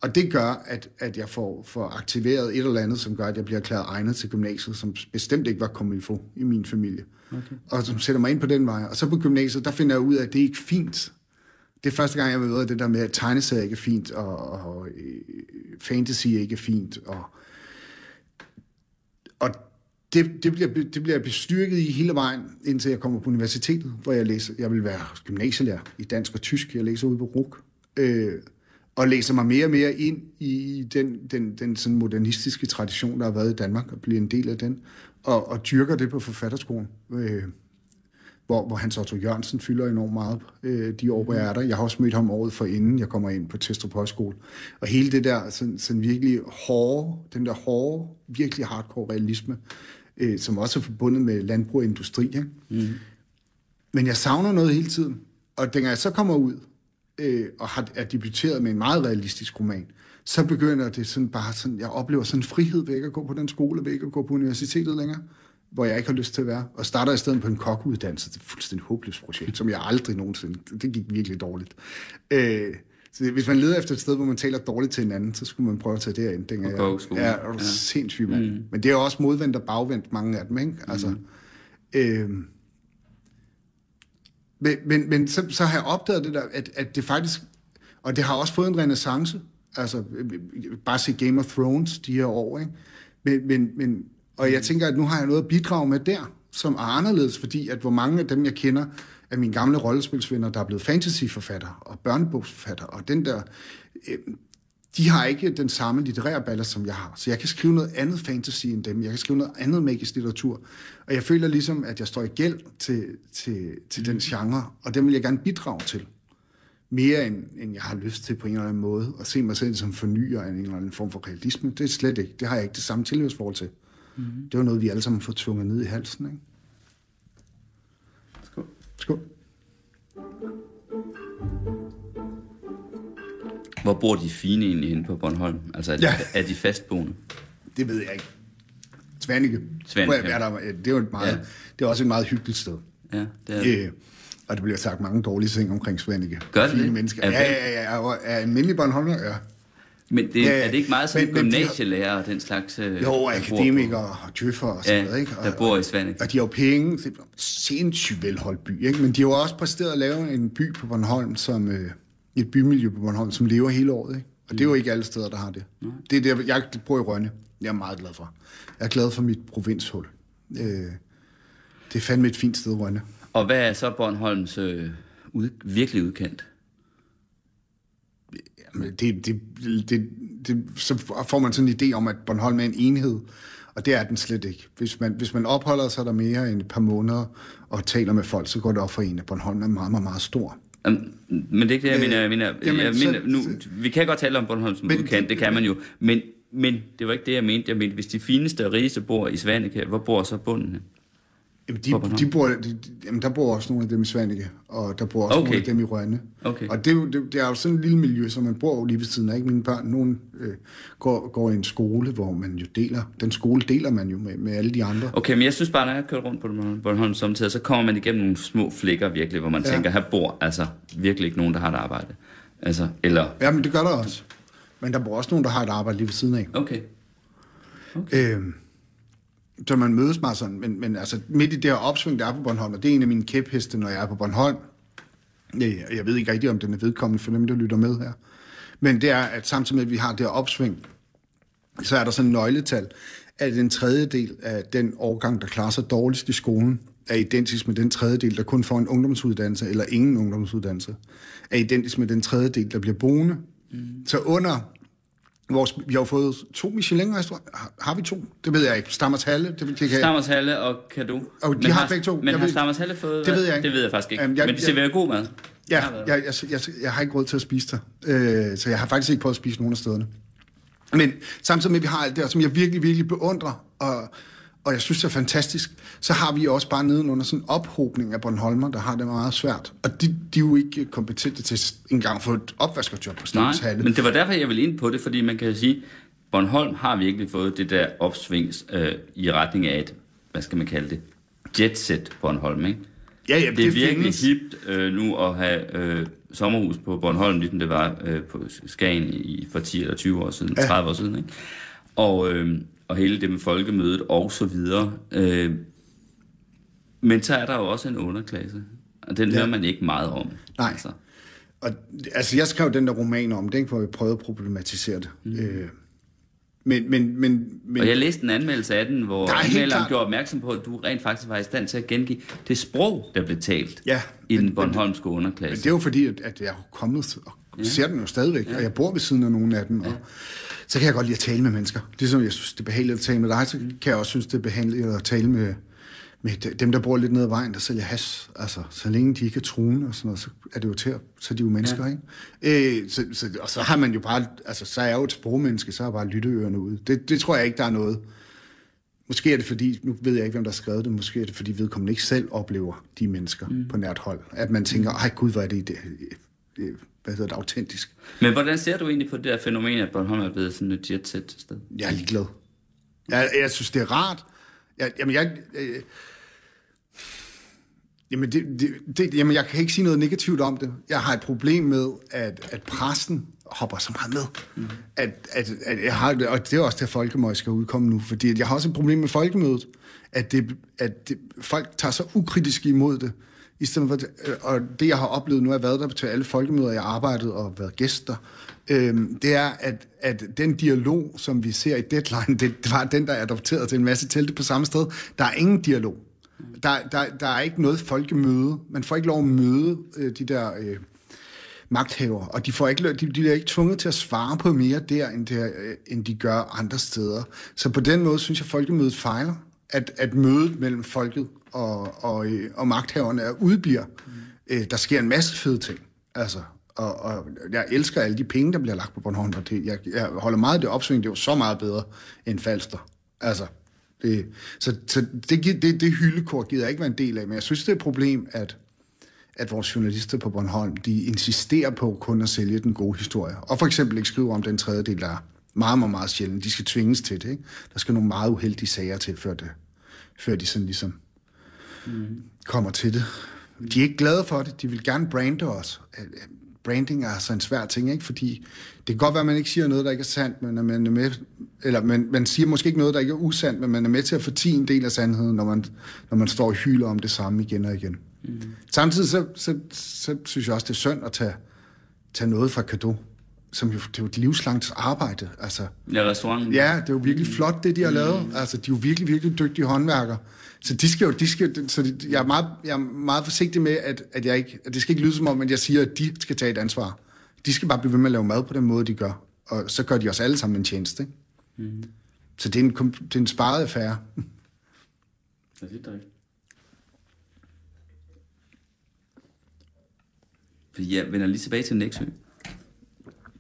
Og det gør, at, at jeg får, får aktiveret et eller andet, som gør, at jeg bliver erklæret egnet til gymnasiet, som bestemt ikke var kommet få i min familie. Okay. Og som sætter mig ind på den vej. Og så på gymnasiet, der finder jeg ud af, at det er ikke fint. Det er første gang, jeg ved det der med, at tegneserier ikke er fint, og, og øh, fantasy ikke er fint. Og, og det, det, bliver, det bliver bestyrket i hele vejen, indtil jeg kommer på universitetet, hvor jeg læser, jeg vil være gymnasielærer i dansk og tysk. Jeg læser ude på RUK. Øh, og læser mig mere og mere ind i den, den, den sådan modernistiske tradition, der har været i Danmark, og bliver en del af den, og, og dyrker det på forfatterskolen, øh, hvor, hvor Hans Otto Jørgensen fylder enormt meget øh, de år, hvor jeg er der. Jeg har også mødt ham året for inden jeg kommer ind på Testrup Højskole. Og hele det der sådan, sådan virkelig hårde, den der hårde, virkelig hardcore realisme, øh, som også er forbundet med landbrug og industri. Ikke? Mm. Men jeg savner noget hele tiden. Og dengang jeg så kommer ud, øh, og har, er debuteret med en meget realistisk roman, så begynder det sådan bare sådan, jeg oplever sådan en frihed ved ikke at gå på den skole, ved ikke at gå på universitetet længere, hvor jeg ikke har lyst til at være, og starter i stedet på en kokkeuddannelse. Det er et fuldstændig håbløst projekt, som jeg aldrig nogensinde, det gik virkelig dårligt. Øh, så hvis man leder efter et sted, hvor man taler dårligt til hinanden, så skulle man prøve at tage derind. Jeg, ja, og ja. sindssygt mand. Mm. Men det er også modvendt og bagvendt, mange af dem, ikke? Altså, mm. øh, men, men, men så, så har jeg opdaget det der, at, at det faktisk, og det har også fået en renaissance, altså bare se Game of Thrones de her år, ikke? Men, men, men, og jeg tænker, at nu har jeg noget at bidrage med der, som er anderledes, fordi at hvor mange af dem, jeg kender, af mine gamle rollespilsvenner, der er blevet fantasyforfatter og børnebogsforfatter, og den der, øh, de har ikke den samme litterære ballast, som jeg har. Så jeg kan skrive noget andet fantasy end dem. Jeg kan skrive noget andet magisk litteratur. Og jeg føler ligesom, at jeg står i gæld til, til, til den genre, og den vil jeg gerne bidrage til. Mere end, end jeg har lyst til på en eller anden måde. At se mig selv som fornyer af en eller anden form for realisme. Det er slet ikke. Det har jeg ikke det samme tilhørsforhold til. Mm-hmm. Det var noget, vi alle sammen får tvunget ned i halsen. Ikke? Skål. Hvor bor de fine egentlig inde på Bornholm? Altså er de, Ja. er de fastboende? Det ved jeg ikke. Svanike. Svanike. Hvor jeg er der, det er jo et meget, Ja. det er også et meget hyggeligt sted. Ja, det er det. Øh, og der bliver sagt mange dårlige ting omkring Svanike. Gør det Fine det? mennesker. Er Ja, ja, ja, ja. Og er almindelig Bornholmer, ja. Men det, Ja, er det ikke meget sådan Men- gymnasielærer og den slags... øh, Jo, akademikere og djøffer og sådan Ja, noget, ikke? Og, der bor i Svanike. Og de har jo penge. Det er sindssygt velholdt by, ikke? Men de har jo også præsteret at lave en by på Bornholm, som øh, et bymiljø på Bornholm, som lever hele året, ikke? Og det er jo ikke alle steder, der har det. Det er der, jeg bor i Rønne. Jeg er meget glad for. Jeg er glad for mit provinshul. Øh, det er fandme et fint sted, Rønne. Og hvad er så Bornholms øh, ud, virkelig udkendt? Det, det, det, det, så får man sådan en idé om, at Bornholm er en enhed, og det er den slet ikke. Hvis man, hvis man opholder sig der mere end et par måneder og taler med folk, så går det op for en, at Bornholm er meget, meget, meget stor. Men det er ikke det, jeg mener. Jeg mener, Jamen, jeg så- mener nu, vi kan godt tale om Bornholm som Men- udkendt, det kan man jo. Men men det var ikke det, jeg mente. Jeg mente, hvis de fineste og rigeste bor i Svanike, hvor bor så bunden? Jamen, de, de bor, de, de, jamen, der bor også nogle af dem i Svanike, og der bor også Okay. nogle af dem i Rønne. Okay. Og det, er jo- det, det er jo sådan et lille miljø, som man bor jo lige ved siden af. Ikke? Mine børn, nogen øh, går, går i en skole, hvor man jo deler, den skole deler man jo med, med alle de andre. Okay, men jeg synes bare, når jeg kører rundt på Bornholm samtidig, så kommer man igennem nogle små flækker virkelig, hvor man ja. Tænker, her bor altså virkelig ikke nogen, der har et arbejde. Altså, eller, Ja, men det gør der også. Men der bor også nogen, der har et arbejde lige ved siden af. okay. Øh, så man mødes meget sådan, men, men altså midt i det her opsving, der er på Bornholm, og det er en af mine kæpheste, når jeg er på Bornholm. Jeg, jeg ved ikke rigtig, om den er vedkommende for dem, der lytter med her. Men det er, at samtidig med, at vi har det her opsving, så er der sådan en nøgletal, at en tredjedel af den årgang, der klarer sig dårligst i skolen, er identisk med den tredjedel, der kun får en ungdomsuddannelse eller ingen ungdomsuddannelse, er identisk med den tredjedel, der bliver boende. Mm. Så under vores, vi har jo fået to Michelin-restauranter. Har, har vi to? Det ved jeg ikke. Stammers Halle. Det, det kan, Stammers Halle og Kado. Og de har begge to. Men Jeg har ved- Stammers Halle fået... Det ved jeg ikke. Det ved jeg faktisk ikke. Jamen, jeg- men de serverer god mad. Ja, har jeg, jeg, jeg, jeg har ikke råd til at spise der. Øh, så jeg har faktisk ikke prøvet at spise nogen af stederne. Men samtidig med, at vi har alt det som jeg virkelig, virkelig beundrer, og, og jeg synes, det er fantastisk, så har vi også bare nedenunder sådan en ophobning af Bornholmer, der har det meget svært. Og de, de er jo ikke kompetente til engang at få et opvaskerjob på Nej, Stavns Halle. men det var derfor, jeg ville ind på det, fordi man kan sige, Bornholm har virkelig fået det der opsving øh, i retning af et, hvad skal man kalde det, jetset Bornholm, ikke? ja, ja, Det er virkelig findes. hipt øh, nu at have øh, sommerhus på Bornholm, ligesom det var øh, på Skagen i, for 10 eller 20 år siden, Ja. 30 år siden, ikke? Og, øh, og hele det med folkemødet og så videre. Øh, men så er der jo også en underklasse, og den ja. Ja. hører man ikke meget om. Nej. Altså. Og, altså, jeg skrev den der roman om det, ikke, hvor jeg prøvede at problematisere det. Mm. Øh, men, men, men, men Og jeg læste en anmeldelse af den, hvor er anmelderen gjorde opmærksom på, at du rent faktisk var i stand til at gengive det sprog, der blev talt Ja, i men- den bornholmske underklasse. Men det er jo fordi, at, at jeg er kommet og ja. ser den jo stadigvæk, ja. og jeg bor ved siden af nogle af dem, og så kan jeg godt lide at tale med mennesker. Ligesom jeg synes, det er behageligt at tale med dig, så kan jeg også synes, det er behageligt at tale med, med de- dem, der bor lidt nede ad vejen, der sælger has. Altså, så længe de ikke er truende og sådan noget, så er det jo til, at- så er de jo mennesker, ja. ikke? Øh, så, så, og så har man jo bare, altså, så er jeg jo et sprogmenneske, så har jeg bare lytteørerne ude. Det, det tror jeg ikke, der er noget. Måske er det fordi, nu ved jeg ikke, hvem der har skrevet det, måske er det fordi vedkommende ikke selv oplever de mennesker mm. på nært hold. At man tænker, ej gud, hvor er det, det øh, hvad hedder det, autentisk. Men hvordan ser du egentlig på det der fænomen, at Bornholm er blevet sådan et jetset sted? Jeg er ligeglad. Jeg, jeg synes, det er rart. Jeg, jamen, jeg... Øh, jamen, det, det, det, jamen, jeg kan ikke sige noget negativt om det. Jeg har et problem med, at, at pressen hopper så meget med. Mm. At, at, at jeg har, og det er også der, Folkemøde skal udkomme nu. Fordi jeg har også et problem med Folkemødet. At, det, at det, folk tager så ukritisk imod det. I stedet for, øh, og det, jeg har oplevet, nu har været der til alle folkemøder, jeg har arbejdet og været gæster, øhm, det er, at, at den dialog, som vi ser i Deadline, det, det var den, der er adopteret til en masse telte på samme sted. Der er ingen dialog. Der, der, der er ikke noget folkemøde. Man får ikke lov at møde øh, de der øh, magthaver, og de, får ikke, de, de er ikke tvunget til at svare på mere der, end, det, øh, end de gør andre steder. Så på den måde synes jeg, at folkemødet fejler, at, at mødet mellem folket og, og, og magthaverne er udbliver. Mm. Øh, der sker en masse fede ting. Altså, og, og jeg elsker alle de penge, der bliver lagt på Bornholm, og det, jeg, jeg holder meget af det opsving, det er jo så meget bedre end Falster. Altså, det, så så det, det, det hyldekort gider jeg ikke være en del af, men jeg synes, det er et problem, at, at vores journalister på Bornholm, de insisterer på kun at sælge den gode historie. Og for eksempel ikke skrive om den tredjedel, der er meget, meget, meget sjældent. De skal tvinges til det. Ikke? Der skal nogle meget uheldige sager til, før, det, før de sådan ligesom mm. kommer til det. De er ikke glade for det. De vil gerne brande os. Branding er altså en svær ting, ikke? fordi det kan godt være, at man ikke siger noget, der ikke er sandt, men at man er med, eller man, man siger måske ikke noget, der ikke er usandt, men man er med til at fortige en del af sandheden, når man, når man står og hyler om det samme igen og igen. Mm. Samtidig så, så, så synes jeg også, det er synd at tage, tage noget fra kado, som jo, det er jo et livslangt arbejde. Altså, Ja, restauranten. Ja, det er jo virkelig flot, det de har lavet. Altså, de er jo virkelig, virkelig dygtige håndværkere. Så de skal jo, de skal, så de, jeg, er meget, jeg er meget forsigtig med, at, at, jeg ikke, at det skal ikke lyde som om, at jeg siger, at de skal tage et ansvar. De skal bare blive ved med at lave mad på den måde, de gør. Og så gør de os alle sammen en tjeneste. Ikke? Mm. Så det er, en, det er en sparet affære. Ja, det er. Fordi jeg vender lige tilbage til Nexø.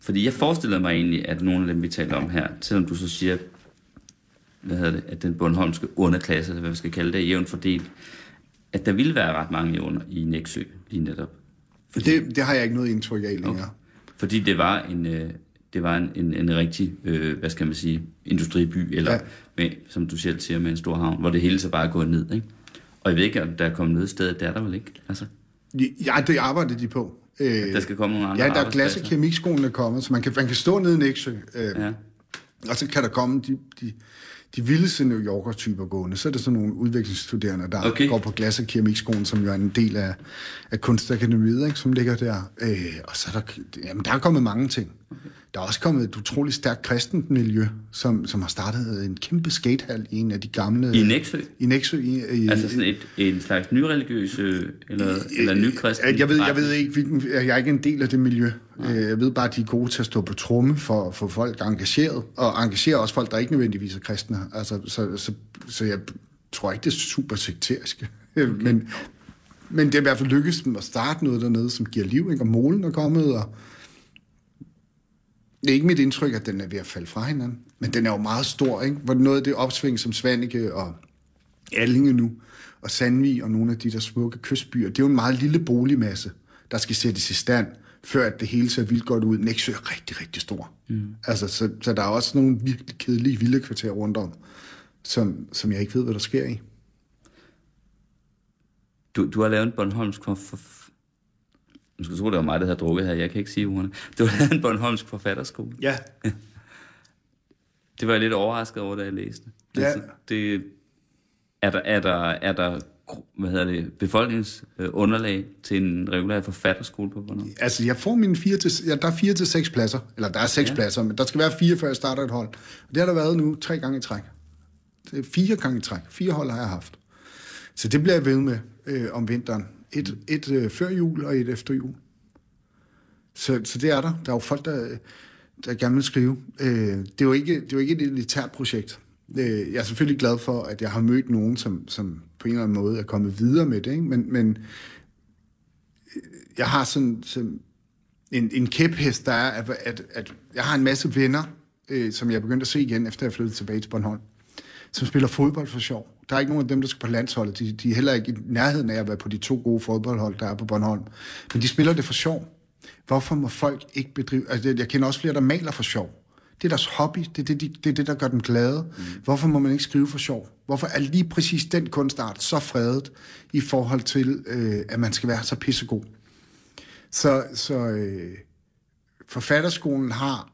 Fordi jeg forestiller mig egentlig, at nogle af dem, vi taler om her, selvom du så siger, hvad hedder det, at den Bornholmske underklasse, eller hvad vi skal kalde det, er jævnt fordelt, at der ville være ret mange under i Næksø lige netop. Det, det har jeg ikke noget indtryk af længere. Okay. Fordi det var en, øh, det var en, en, en rigtig, øh, hvad skal man sige, industriby, eller Ja. ja. med, som du selv siger, med en stor havn, hvor det hele så bare er gået ned, ikke? Og jeg ved ikke, om der er kommet noget sted, der er der vel ikke? Altså, Ja, det arbejder de på. Øh, der skal komme nogle andre Ja, der er glas- arbejdspladser. keramikskolen er kommet, så man kan, man kan stå nede i Nexø, øh, Ja. og så kan der komme de, de, de vildeste New Yorker-typer gående. Så er det sådan nogle udviklingsstuderende, der Okay. går på glas- og keramikskolen, som jo er en del af, af kunstakademiet, ikke, som ligger der. Øh, og så er der, jamen, der er kommet mange ting. Der er også kommet et utroligt stærkt kristent miljø, som, som har startet en kæmpe skatehal i en af de gamle... I Nexø? I Nexø. I, i, Altså sådan et, en slags nyreligiøs, øh, eller, eller nykristen? Jeg ved, jeg ved ikke, hvilken, jeg er ikke en del af det miljø. Øh, Jeg ved bare, at de er gode til at stå på tromme for, for folk engageret, og engagerer også folk, der ikke nødvendigvis er kristne. Altså, så, så, så jeg tror ikke, det er super sekterisk. Okay. Men, men det er i hvert fald lykkedes dem at starte noget dernede, som giver liv, ikke? og målen er kommet, og det er ikke mit indtryk, at den er ved at falde fra hinanden. Men den er jo meget stor, ikke? Hvor noget af det opsving, som Svanike og Allinge nu, og Sandvig og nogle af de der smukke kystbyer, det er jo en meget lille boligmasse, der skal sættes i stand, før at det hele ser vildt godt ud. Nexø er rigtig, rigtig stor. Mm. Altså, så, så der er også nogle virkelig kedelige vilde kvarterer rundt om, som, som jeg ikke ved, hvad der sker i. Du, du har lavet en Bornholmsk for, Nu skal du tro, det var mig, der havde drukket her. Jeg kan ikke sige ordene. Du har lavet en Bornholmsk forfatterskole. Ja. Det var jeg lidt overrasket over, da jeg læste. Ja. Altså, det, er der, er der, er der hvad hedder det, befolkningsunderlag til en regulær forfatterskole på Bornholm? Altså, jeg får mine fire til, ja, der er fire til seks pladser. Eller der er seks ja. pladser, men der skal være fire, før jeg starter et hold. Og det har der været nu tre gange i træk. Det er fire gange i træk. Fire hold har jeg haft. Så det bliver jeg ved med øh, om vinteren. Et, et øh, før jul og et efter jul. Så, så det er der. Der er jo folk, der, der gerne vil skrive. Øh, det, er jo ikke, det er jo ikke et elitært projekt. Øh, jeg er selvfølgelig glad for, at jeg har mødt nogen, som, som på en eller anden måde er kommet videre med det. Ikke? Men, men jeg har sådan, sådan en, en kæphest, der er, at, at, at jeg har en masse venner, øh, som jeg er begyndt at se igen, efter jeg flyttede tilbage til Bornholm, som spiller fodbold for sjov. Der er ikke nogen af dem, der skal på landsholdet. De, de er heller ikke i nærheden af at være på de to gode fodboldhold, der er på Bornholm. Men de spiller det for sjov. Hvorfor må folk ikke bedrive... Altså, jeg kender også flere, der maler for sjov. Det er deres hobby. Det er det, de, det, er det der gør dem glade. Mm. Hvorfor må man ikke skrive for sjov? Hvorfor er lige præcis den kunstart så fredet i forhold til, øh, at man skal være så pissegod? Så, så øh, forfatterskolen har...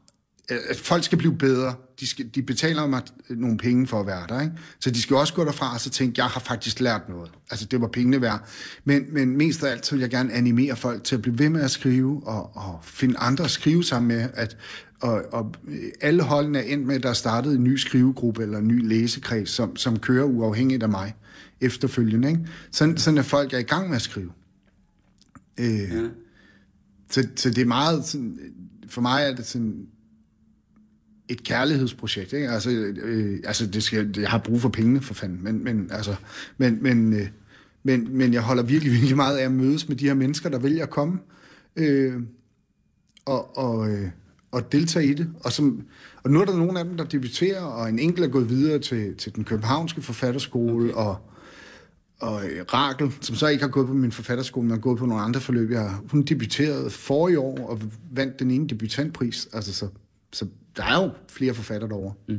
At folk skal blive bedre. De, skal, de betaler mig nogle penge for at være der. Ikke? Så de skal også gå derfra og så tænke, jeg har faktisk lært noget. Altså, det var pengene værd. Men, men mest af alt, så vil jeg gerne animere folk til at blive ved med at skrive, og, og finde andre at skrive sammen med. At, og, og alle holdene er endt med, at der er startet en ny skrivegruppe eller en ny læsekreds, som, som kører uafhængigt af mig efterfølgende. Ikke? Sådan, sådan at folk er i gang med at skrive. Øh, ja. så, så det er meget sådan, for mig er det sådan et kærlighedsprojekt, ikke? Altså, øh, altså det skal, jeg har brug for pengene, for fanden, men, men, altså, men, men, øh, men, men jeg holder virkelig, virkelig meget af at mødes med de her mennesker, der vælger at komme øh, og, og, øh, og deltage i det. Og, som, og nu er der nogle af dem, der debuterer, og en enkelt er gået videre til, til den københavnske forfatterskole, okay. og, og Rakel, som så ikke har gået på min forfatterskole, men har gået på nogle andre forløb. Jeg, hun debuterede for i år og vandt den ene debutantpris. Altså, så, så der er jo flere forfatter derovre. Mm.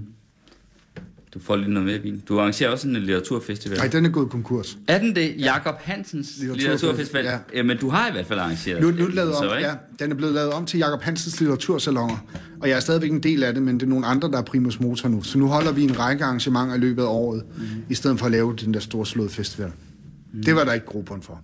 Du får lige noget mere vin. Du arrangerer også en litteraturfestival. Nej, den er gået konkurs. Er den det? Jakob Hansens Litteraturfestival, litteraturfestival? ja. Jamen, du har i hvert fald arrangeret Nu, nu den lavet så, om, ikke? ja, den er blevet lavet om til Jakob Hansens litteratursalonger, og jeg er stadigvæk en del af det, men det er nogle andre, der er primus motor nu. Så nu holder vi en række arrangementer i løbet af året, mm. i stedet for at lave den der store slået festival. Mm. Det var der ikke grupperen for.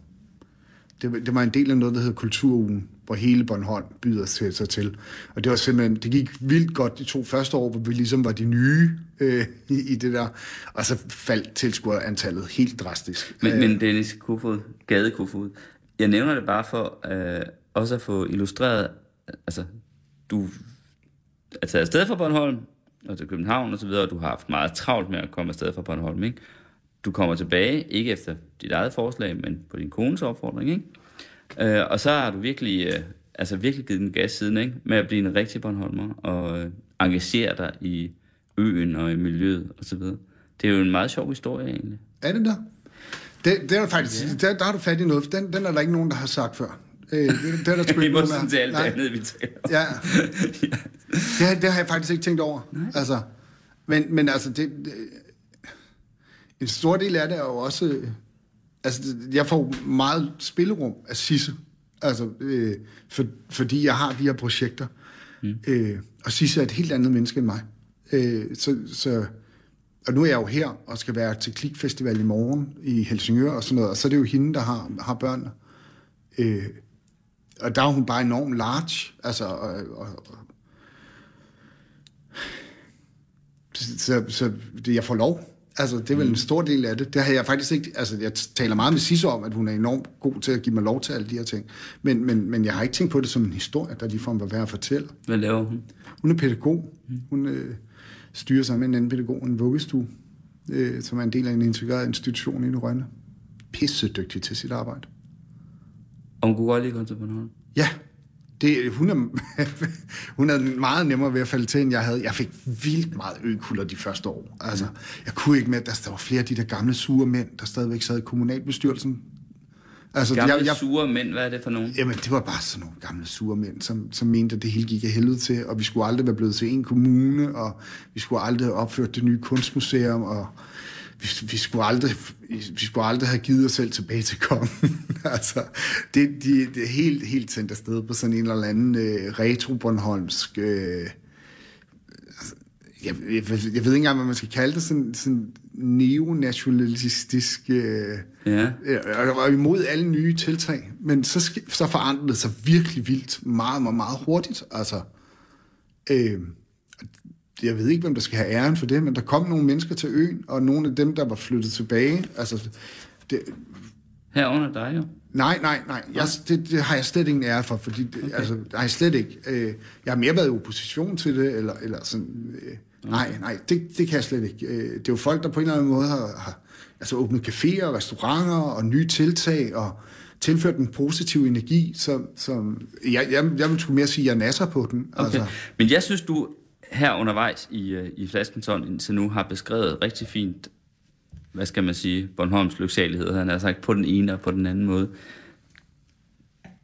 Det, det var en del af noget, der hedder Kulturugen, hvor hele Bornholm byder sig, sig til. Og det var simpelthen, det gik vildt godt de to første år, hvor vi ligesom var de nye øh, i, i det der. Og så faldt tilskuerantallet helt drastisk. Men, men Dennis Kofod, Gade Kofod, jeg nævner det bare for øh, også at få illustreret, altså, du er taget afsted fra Bornholm, og til København og så videre, og du har haft meget travlt med at komme afsted fra Bornholm, ikke? Du kommer tilbage, ikke efter dit eget forslag, men på din kones opfordring, ikke? Øh, og så har du virkelig øh, altså virkelig givet den gas siden, ikke? Med at blive en rigtig Bornholmer og øh, engagere dig i øen og i miljøet og så videre. Det er jo en meget sjov historie egentlig. Er det der? Det, det er faktisk, yeah. der, der har du fat i noget, den, den er der ikke nogen, der har sagt før. Øh, det, det er der sgu ikke nogen, modsætning til alt det Nej. andet, vi taler om. Ja, det, har- det har jeg faktisk ikke tænkt over. Altså, men, men altså, det, det, en stor del af det er jo også... øh, Altså, jeg får meget spillerum af Sisse. Altså, øh, for, fordi jeg har de her projekter. Mm. Øh, og Sisse er et helt andet menneske end mig. Øh, så, så, og nu er jeg jo her og skal være til Klikfestival i morgen i Helsingør og sådan noget. Og så er det jo hende, der har, har børnene. Øh, og der er hun bare enormt large. Altså, og, og, og, så, så det, jeg får lov. Altså, det er vel en stor del af det. Det har jeg faktisk ikke... Altså, jeg taler meget med Sisse om, at hun er enormt god til at give mig lov til alle de her ting. Men, men, men jeg har ikke tænkt på det som en historie, der ligefrem var værd at fortælle. Hvad laver hun? Hun er pædagog. Hun øh, styrer sammen med en anden pædagog, en vuggestue, øh, som er en del af en integreret institution i Rønne. Pisse dygtig til sit arbejde. Og hun kunne godt lide at komme til Bornholm. Ja, det, hun, er, hun er meget nemmere ved at falde til, end jeg havde. Jeg fik vildt meget økulder de første år. Altså, jeg kunne ikke med, der, der var flere af de der gamle sure mænd, der stadigvæk sad i kommunalbestyrelsen. Altså, Gamle jeg, jeg, sure mænd, hvad er det for nogen? Jamen, det var bare sådan nogle gamle sure mænd, som, som mente, at det hele gik af helvede til, og vi skulle aldrig være blevet til en kommune, og vi skulle aldrig have opført det nye kunstmuseum, og vi, vi, skulle aldrig, vi skulle aldrig have givet os selv tilbage til kongen. altså, det, de, det er helt, helt sendt afsted på sådan en eller anden øh, retro-bornholmsk... Øh, jeg, jeg, jeg ved ikke engang, hvad man skal kalde det, sådan, sådan neonationalistisk... Øh, Ja. Øh, og imod alle nye tiltag, men så, så forandrede det sig virkelig vildt, meget, meget, meget hurtigt. Altså, øh, jeg ved ikke, hvem der skal have æren for det, men der kom nogle mennesker til øen, og nogle af dem, der var flyttet tilbage, altså, det, Herunder dig jo. nej, nej, nej, jeg, det, det har jeg slet ingen ære for, fordi det, okay. altså, nej, slet ikke. Øh, jeg har mere været i opposition til det, eller, eller sådan, øh, nej, nej, det, det kan jeg slet ikke. Øh, det er jo folk, der på en eller anden måde har, har altså, åbnet caféer, restauranter og nye tiltag, og tilført en positiv energi, som, som jeg, jeg, jeg vil sgu mere sige, at jeg nasser på den. Okay. Altså, Men jeg synes, du her undervejs i, øh, i Flaskensson indtil nu har beskrevet rigtig fint, hvad skal man sige, Bornholms lyksalighed, han har sagt på den ene og på den anden måde.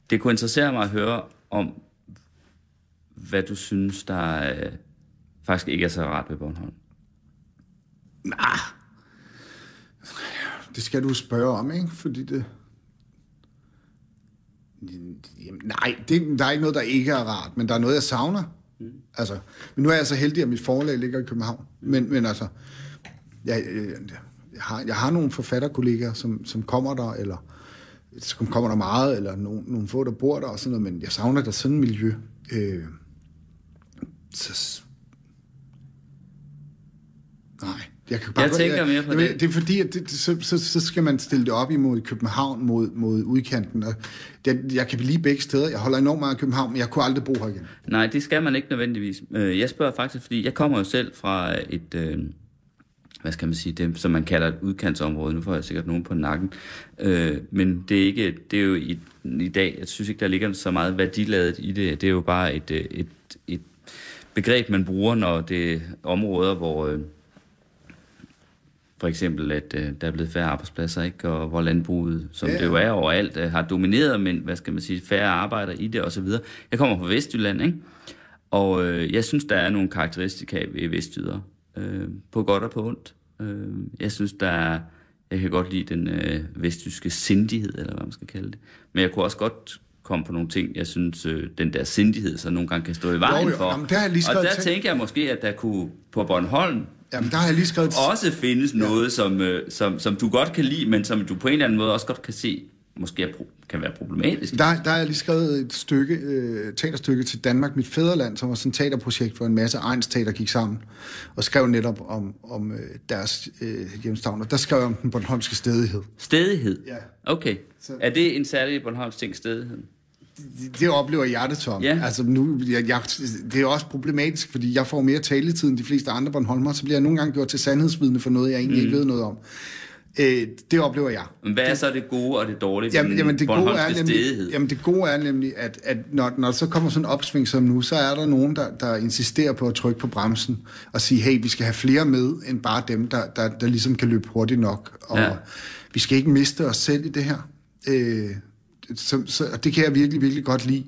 Det kunne interessere mig at høre om, hvad du synes, der øh, faktisk ikke er så rart ved Bornholm. nah, det skal du spørge om, ikke? Fordi det... Jamen, nej, det, der er ikke noget, der ikke er rart, men der er noget, jeg savner. Mm. Altså, men nu er jeg så heldig, at mit forlag ligger i København. Men, men altså, jeg, jeg, jeg, har, jeg har nogle forfatterkollegaer, som, som kommer der, eller som kommer der meget, eller nogle, nogle få, der bor der og sådan noget, men jeg savner der sådan et miljø. Øh, så, nej, jeg kan bare Jeg tænker mere på Jamen, det. Det er fordi, at det, så, så, så skal man stille det op imod København, mod, mod udkanten. Og det, jeg kan blive begge steder. Jeg holder enormt meget af København, men jeg kunne aldrig bo her igen. Nej, det skal man ikke nødvendigvis. Øh, Jeg spørger faktisk, fordi jeg kommer jo selv fra et, øh, hvad skal man sige, det, som man kalder et udkantsområde. Nu får jeg sikkert nogen på nakken. Øh, Men det er, ikke, det er jo i, i dag, jeg synes ikke, der ligger så meget værdiladet i det. Det er jo bare et, øh, et, et begreb, man bruger, når det er områder, hvor... for eksempel, at øh, der er blevet færre arbejdspladser, ikke? og hvor landbruget, som Ja. det jo er overalt, øh, har domineret, men hvad skal man sige, færre arbejder i det osv. Jeg kommer fra Vestjylland, ikke? og øh, jeg synes, der er nogle karakteristika ved Vestjyder, øh, på godt og på ondt. Øh, jeg synes, der er, jeg kan godt lide den øh, vestjyske sindighed, eller hvad man skal kalde det. Men jeg kunne også godt komme på nogle ting, jeg synes, øh, den der sindighed, så nogle gange kan stå i vejen jo. for. Jamen, der lige og der tænker jeg måske, at der kunne på Bornholm, Jamen, der har jeg lige skrevet... også findes noget, som, øh, som, som du godt kan lide, men som du på en eller anden måde også godt kan se, måske er pro- kan være problematisk. Der, der har jeg lige skrevet et stykke, øh, teaterstykke til Danmark, mit fædreland, som var sådan et teaterprojekt, hvor en masse Ejns teater gik sammen, og skrev netop om, om øh, deres øh, hjemstavn. Og der skrev jeg om den bornholmske stedighed. Stedighed? Ja. Okay. Så... Er det en særlig Bornholms ting, stedighed? Det, det oplever hjertetom. Ja. Altså nu, jeg, jeg, det er også problematisk, fordi jeg får mere taletid end de fleste andre Bornholmer, så bliver jeg nogle gange gjort til sandhedsvidne for noget, jeg egentlig mm. ikke ved noget om. Øh, det oplever jeg. Men hvad er så det gode og det dårlige Jamen, jamen, det gode er nemlig, jamen det gode er nemlig, at, at når, når der så kommer sådan en opsving som nu, så er der nogen, der, der insisterer på at trykke på bremsen og sige, hey, vi skal have flere med, end bare dem, der, der, der ligesom kan løbe hurtigt nok. Og Ja. vi skal ikke miste os selv i det her. Øh, så, så, og det kan jeg virkelig, virkelig godt lide.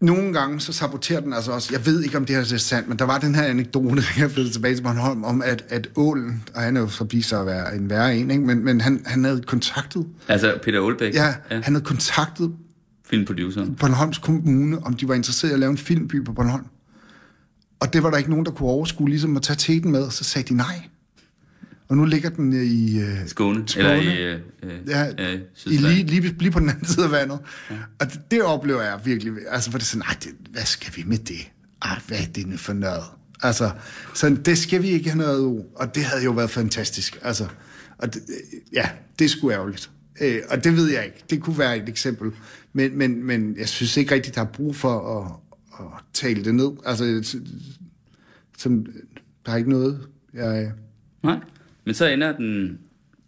Nogle gange så saboterer den altså også, jeg ved ikke om det her er sandt, men der var den her anekdote, jeg flyttede tilbage til Bornholm, om at, at ålen, og han er jo så vist sig at være en værre en, ikke? men, men han, han havde kontaktet, Altså Peter Olbæk, ja, han havde kontaktet filmproduceren. Bornholms Kommune, om de var interesserede i at lave en filmby på Bornholm. Og det var der ikke nogen, der kunne overskue ligesom at tage teten med, og så sagde de nej. Og nu ligger den øh, i... Øh, Skåne, Skåne. eller i, øh, øh, Ja, øh, i lige, lige, lige på den anden side af vandet. Ja. Og det, det oplever jeg virkelig. Altså, hvor det er sådan, det, hvad skal vi med det? Ej, hvad er det for noget? Altså, så det skal vi ikke have noget af. Og det havde jo været fantastisk. Altså, og det, ja, det er sgu ærgerligt. Øh, og det ved jeg ikke. Det kunne være et eksempel. Men, men, men jeg synes ikke rigtigt, der er brug for at, at tale det ned. Altså, som, der er ikke noget, jeg Nej, men så ender den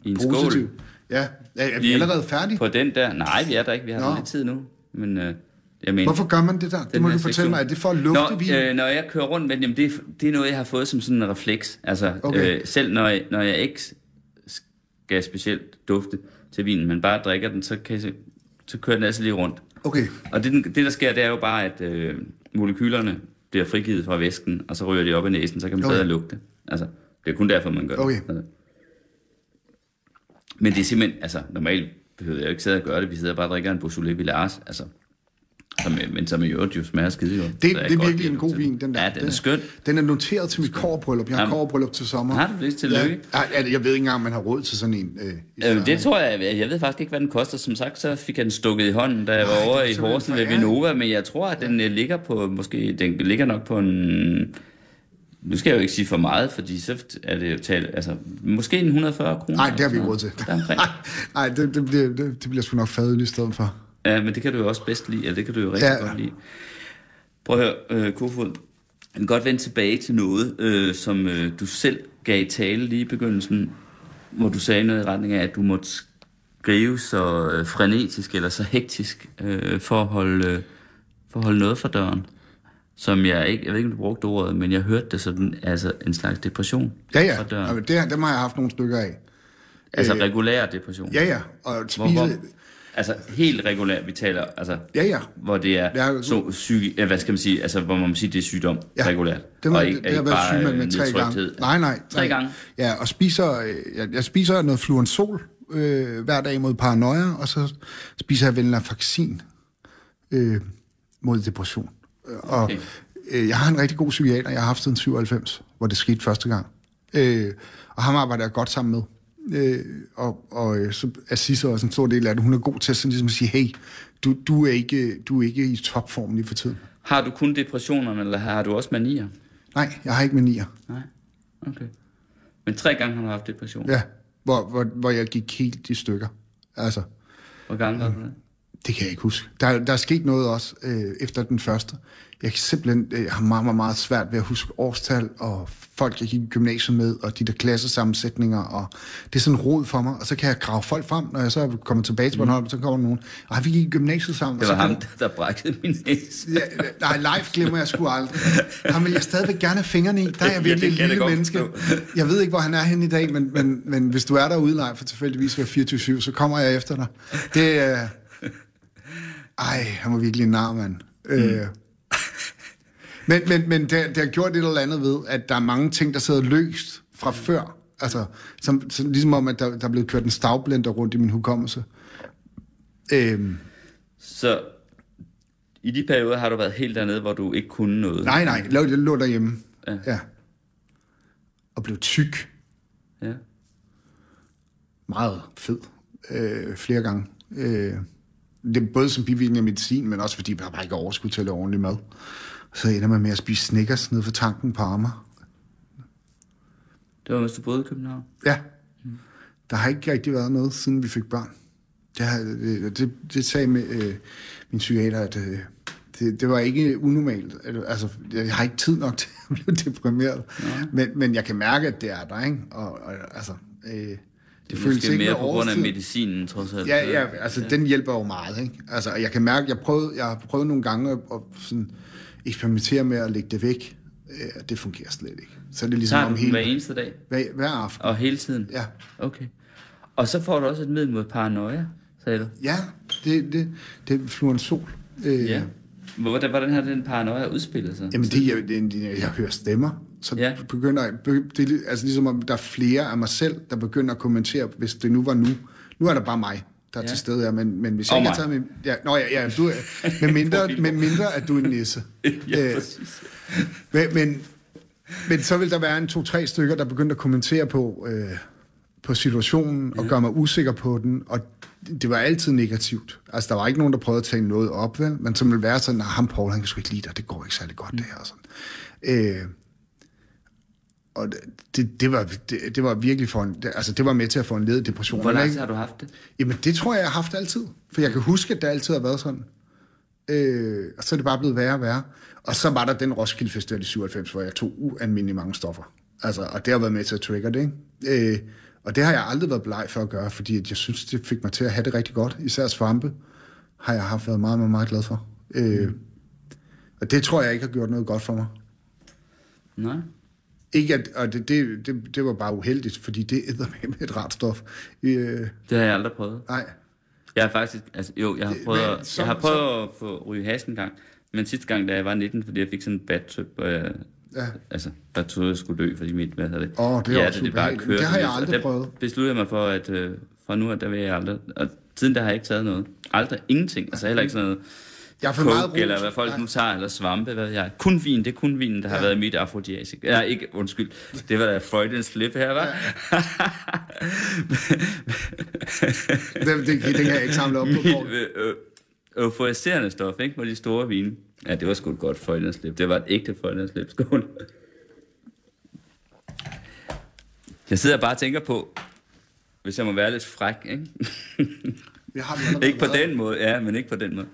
i en er skål. positiv. Ja, er, er vi Lige allerede færdige? På den der. Nej, vi er der ikke. Vi har Nå. lidt tid nu. Men øh, jeg mener... Hvorfor gør man det der? Det må du fortælle sektion- mig. Er det for at lufte når, vin? øh, når jeg kører rundt med jamen det, det er noget, jeg har fået som sådan en refleks. Altså, Okay. øh, selv når jeg, når jeg ikke skal specielt dufte til vinen, men bare drikker den, så, kan jeg, så kører den altså lige rundt. Okay. Og det, det, der sker, det er jo bare, at øh, molekylerne bliver frigivet fra væsken, og så ryger de op i næsen, så kan man Okay. bedre lugte. Altså, det er kun derfor, man gør Okay. det. Altså. Men det er simpelthen, altså normalt behøver jeg jo ikke sidde og gøre det, vi sidder bare og drikker en Beaujolais Villars, altså. Som, men som i øvrigt jo smager skide jo. Det, det er godt virkelig en god vin, den der. Ja, den er skøn. Den er noteret til mit kårbryllup. Jeg har Jamen. kårbryllup til sommer. Har du det? Tillykke. Ja, jeg ved ikke engang, om man har råd til sådan en. Øh, Øh, det tror jeg, jeg ved faktisk ikke, hvad den koster. Som sagt, så fik jeg den stukket i hånden, da jeg var over er i Horsen ved. Vinova, men jeg tror, at den øh, ligger på, måske, den ligger nok på en, nu skal jeg jo ikke sige for meget, fordi så er det jo talt, altså, måske en 140 kroner. Nej, det har vi ikke råd til. Nej, det, det, bliver, det, det bliver sgu nok fadøl i stedet for. Ja, men det kan du jo også bedst lide, eller det kan du jo rigtig ja. godt lide. Prøv at høre, øh, Kofod. Jeg kan godt vende tilbage til noget, øh, som øh, du selv gav i tale lige i begyndelsen, hvor du sagde noget i retning af, at du måtte skrive så øh, frenetisk eller så hektisk øh, for, at holde, øh, for at holde noget for døren. Som jeg ikke, jeg ved ikke, om du brugte ordet, men jeg hørte det sådan, altså en slags depression Ja, ja. for døren. Jamen, det, dem har jeg haft nogle stykker af. Altså regulær depression. Ja, ja. Og Hvor, hvor, spise... altså helt regulær, vi taler, altså Ja, ja. hvor det er Ja, så syg, ja, hvad skal man sige, altså hvor man må sige, det er sygdom Ja, regulært. Det, må, og det, ikke, det har ikke været bare syg med, med øh, tre gange. Nej, nej. Tre nej. gange? Ja, og spiser, øh, jeg, jeg spiser noget fluensol øh, hver dag mod paranoia, og så spiser jeg venlafaxin øh, mod depression. Og Okay. øh, jeg har en rigtig god psykiater, jeg har haft siden 97, hvor det skete første gang. Øh, og ham arbejder jeg godt sammen med. Øh, og og øh, så er Sisse også en stor del af det. Hun er god til at, sådan, ligesom at sige, hey, du, du, er ikke, du er ikke i topform lige for tiden. Har du kun depressionerne, eller har du også manier? Nej, jeg har ikke manier. Nej, okay. Men tre gange har du haft depression. Ja, hvor, hvor, hvor jeg gik helt i stykker. Altså, Hvor gange har du det? Det kan jeg ikke huske. Der, der er sket noget også øh, efter den første. Jeg kan simpelthen øh, har meget, meget, meget svært ved at huske årstal, og folk, jeg gik i gymnasiet med, og de der klassesammensætninger, og det er sådan rod for mig. Og så kan jeg grave folk frem, når jeg så er kommet tilbage til Bornholm, så kommer nogen, og vi gik i gymnasiet sammen. Det var ham, kan- der brækkede min næse. Ja, nej, live glemmer jeg sgu aldrig. Han vil jeg stadigvæk gerne have fingrene i. Der er jeg Ja, virkelig det et lille menneske. Jeg ved ikke, hvor han er henne i dag, men, men, men hvis du er derude live for tilfældigvis ved 24 så kommer jeg efter dig. Det. Ej, han var virkelig en nar, mand. Mm. Øh. Men, men, men det, det har gjort et eller andet ved, at der er mange ting, der sidder løst fra før. Altså, som, som, ligesom om, at der, der er blevet kørt en stavblender rundt i min hukommelse. Øhm, Så i de perioder har du været helt dernede, hvor du ikke kunne noget. nej, nej, det lå derhjemme. Ja. ja. Og blev tyk. Ja. meget fed øh, flere gange. Øh, det er både som bivirkning af medicin, men også fordi jeg bare ikke har overskud til at lave ordentlig mad. Så ender man med at spise Snickers nede for tanken på Amager. Det var, mens du boede i København. Ja. Der har ikke rigtig været noget, siden vi fik børn. Det, har, det, det, det sagde med, øh, min psykiater, at øh, det, det var ikke unormalt. Altså, jeg har ikke tid nok til at blive deprimeret. Men, men jeg kan mærke, at det er der, ikke? Og, og, altså, Øh, Det føles måske ikke mere på grund af medicinen, trods alt. Ja, ja, altså ja. den hjælper jo meget, ikke? Altså, jeg kan mærke, jeg prøvede, jeg har prøvet nogle gange at, at sådan eksperimentere med at lægge det væk. Øh, det fungerer slet ikke. Så er det ligesom Tager om den hver hele, eneste dag? hver, hver aften. Og hele tiden? Ja. Okay. Og så får du også et middel mod paranoia, sagde du? Ja, det, det, det er fluorensol. Øh, Ja. Hvordan, hvordan har den paranoia udspillet sig? Jamen, det, jeg, det, jeg, jeg hører stemmer, så Ja. ja. begynder det, er altså ligesom om der er flere af mig selv, der begynder at kommentere, hvis det nu var nu. Nu er der bare mig, der er Ja. ja. til stede her, men, men hvis Og jeg ikke mig. har taget min... Ja, nå ja, ja du, med, mindre, med mindre, at du er en nisse. ja, Øh, præcis. Men, men, men så vil der være en to-tre stykker, der begynder at kommentere på, øh, på situationen og gøre mig usikker på den, og det var altid negativt. Altså, der var ikke nogen, der prøvede at tage noget op, vel? men som ville være sådan, at ham Paul, han kan sgu ikke lide dig, det går ikke særlig godt, det her. Og, sådan. Øh, og det, det, var, det, det var virkelig for en, det, altså det var med til at få en led depression. Hvor lang har du haft det? Jamen, det tror jeg, jeg har haft altid. For jeg kan huske, at det altid har været sådan. Øh, og så er det bare blevet værre og værre. Og så var der den Roskilde Festival i 97, hvor jeg tog ualmindelig mange stoffer. Altså, og det har været med til at trigger det, ikke? Øh, og det har jeg aldrig været bleg for at gøre, fordi at jeg synes, det fik mig til at have det rigtig godt. Især svampe har jeg haft været meget, meget, meget glad for. Øh, og det tror jeg ikke har gjort noget godt for mig. Nej. Ikke at, og det, det, det, det var bare uheldigt, fordi det er med et rart stof. Øh, Det har jeg aldrig prøvet. nej, Jeg har faktisk, altså jo, jeg har Det- prøvet, men at, så- jeg har prøvet at få ryge hash en gang, men sidste gang, da jeg var 19, fordi jeg fik sådan en bad trip, hvor jeg, Ja. altså, der troede, jeg skulle dø, fordi mit, hvad hedder det? Åh, det er ja, også det, bare ubehageligt. kørte Det har jeg og aldrig der prøvet. besluttede jeg mig for, at øh, fra nu af, der vil jeg aldrig, og siden der har jeg ikke taget noget. Aldrig, ingenting, altså heller ikke sådan noget Jeg for meget eller hvad folk nu tager, eller svampe, hvad jeg. Kun vin, det er kun vinen, der har Ja. været mit afrodisiac. Ja, ikke, undskyld, det var da Freudian slip her, var. Det, det, det kan jeg ikke samle op på. Mit, øh, euforiserende stof, ikke? På de store vine. Ja, det var sgu et godt Freudenslip. Det var et ægte Freudenslip. Skål. Jeg sidder bare og tænker på, hvis jeg må være lidt fræk, ikke? Vi har ikke på den måde, ja, men ikke på den måde.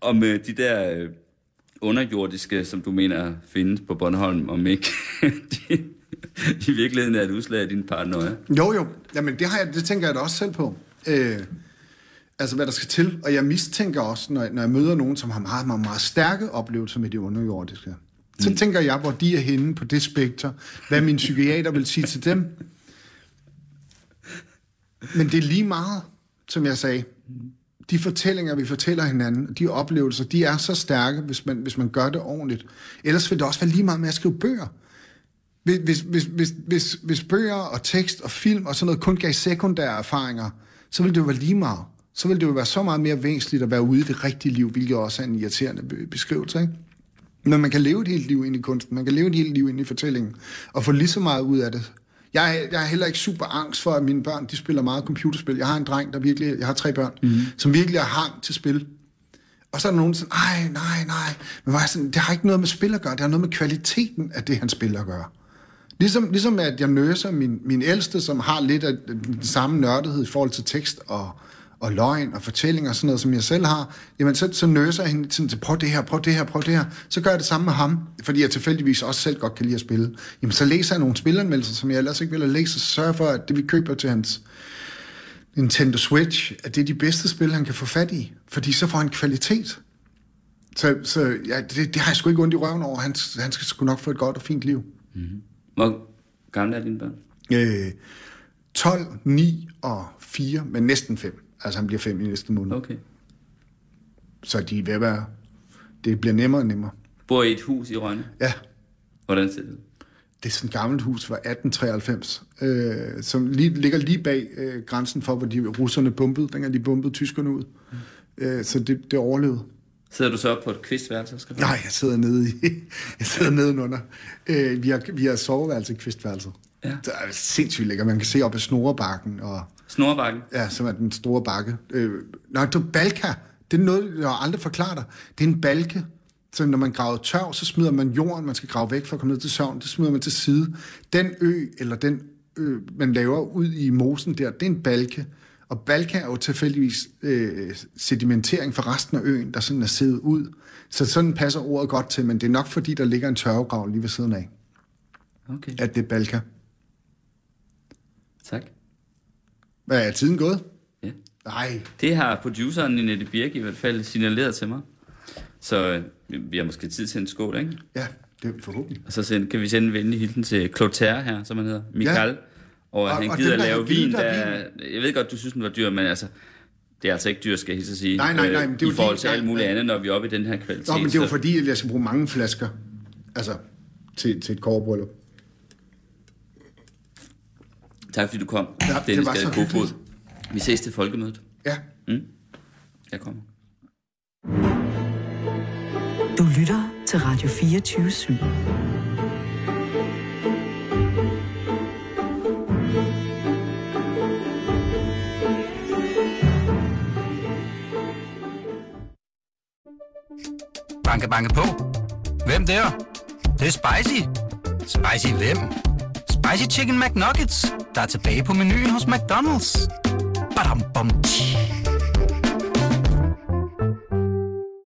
Om øh, de der øh, underjordiske, som du mener findes på Bornholm, om ikke de, i virkeligheden er et udslag af din paranoia. Jo, jo. Jamen, det, har jeg, det tænker jeg da også selv på. Øh, altså, hvad der skal til. Og jeg mistænker også, når, når jeg møder nogen, som har meget, meget, meget stærke oplevelser med det underjordiske. Så mm. tænker jeg, hvor de er henne på det spekter. Hvad min psykiater vil sige til dem. Men det er lige meget, som jeg sagde. De fortællinger, vi fortæller hinanden, de oplevelser, de er så stærke, hvis man, hvis man gør det ordentligt. Ellers vil det også være lige meget med at skrive bøger. Hvis, hvis, hvis, hvis, hvis, hvis bøger og tekst og film og sådan noget kun gav sekundære erfaringer, så ville det jo være lige meget. Så ville det jo være så meget mere væsentligt at være ude i det rigtige liv, hvilket også er en irriterende beskrivelse, ikke? Men man kan leve et helt liv ind i kunsten, man kan leve et helt liv ind i fortællingen, og få lige så meget ud af det. Jeg er, jeg er heller ikke super angst for, at mine børn de spiller meget computerspil. Jeg har en dreng, der virkelig, jeg har tre børn, mm. som virkelig har hang til spil. Og så er der nogen, der sådan, ej, nej, nej. Men var sådan, det har ikke noget med spil at gøre, det har noget med kvaliteten af det, han spiller at gøre. Ligesom, ligesom at jeg nøser min, min ældste, som har lidt af den samme nørdighed i forhold til tekst og, og løgn og fortælling og sådan noget, som jeg selv har, jamen så, så nøser jeg hende sådan til, prøv det her, prøv det her, prøv det her. Så gør jeg det samme med ham, fordi jeg tilfældigvis også selv godt kan lide at spille. Jamen så læser jeg nogle spilanmeldelser, som jeg ellers ikke ville læst, og så sørger for, at det vi køber til hans Nintendo Switch, at det er de bedste spil, han kan få fat i. Fordi så får han kvalitet. Så, så ja, det, det har jeg sgu ikke ondt i røven over. Han, han skal sgu nok få et godt og fint liv. Hvor gamle er dine børn? Øh, 12, 9 og 4, men næsten 5. Altså han bliver 5 i næste måned. Okay. Så de er ved at være... Det bliver nemmere og nemmere. Bor i et hus i Rønne? Ja, Hvordan ser det ud? det er sådan et gammelt hus fra 1893, øh, som lige, ligger lige bag øh, grænsen for, hvor de russerne bombede, dengang de bombede tyskerne ud. Mm. Øh, så det, det overlevede. Sidder du så op på et quizværelse og skal Nej, jeg sidder nede i, jeg sidder nedenunder. Øh, vi, har, vi har soveværelse i kvistværelset. Ja. Det er sindssygt lækkert. Man kan se op ad Snorebakken, og Snorbakken? ja, som er den store bakke. Øh, nej, er balka. Det er noget, jeg aldrig forklarer dig. Det er en balke. Så når man graver tørv, så smider man jorden, man skal grave væk for at komme ned til søvn. Det smider man til side. Den ø, eller den ø, man laver ud i mosen der, det er en balke. Og balka er jo tilfældigvis øh, sedimentering for resten af øen, der sådan er siddet ud. Så sådan passer ordet godt til, men det er nok fordi, der ligger en tørvegrav lige ved siden af, Okay. at det er balka. Tak. Hvad er tiden gået? Ja. Nej, Det har produceren Ninette Birk i hvert fald signaleret til mig. Så øh, vi har måske tid til en skål, ikke? ja, det er forhåbentlig. Og så send, kan vi sende en venlig hilsen til Clotaire her, som han hedder, Michael. Ja. Og, Og- han og gider at lave vin, der... Jeg ved godt, du synes, den var dyr, men altså... Det er altså ikke dyr, skal jeg sige. Nej, nej, nej, øh, men det er I forhold fordi- til alt muligt nej, andet, når vi er oppe i den her kvalitet. Nå, men det er jo så- fordi, at jeg skal bruge mange flasker. Altså, til, til et kårebryllup. Tak fordi du kom, Ja, det Dennis var så Kofod. hyggeligt. Vi ses til folkemødet. Ja. Jeg kommer. Du lytter til Radio 24 /7. Banke, banke på. Hvem der? Det, det er spicy. Spicy hvem? Spicy Chicken McNuggets, der er tilbage på menuen hos McDonald's. Badum, bom, tji.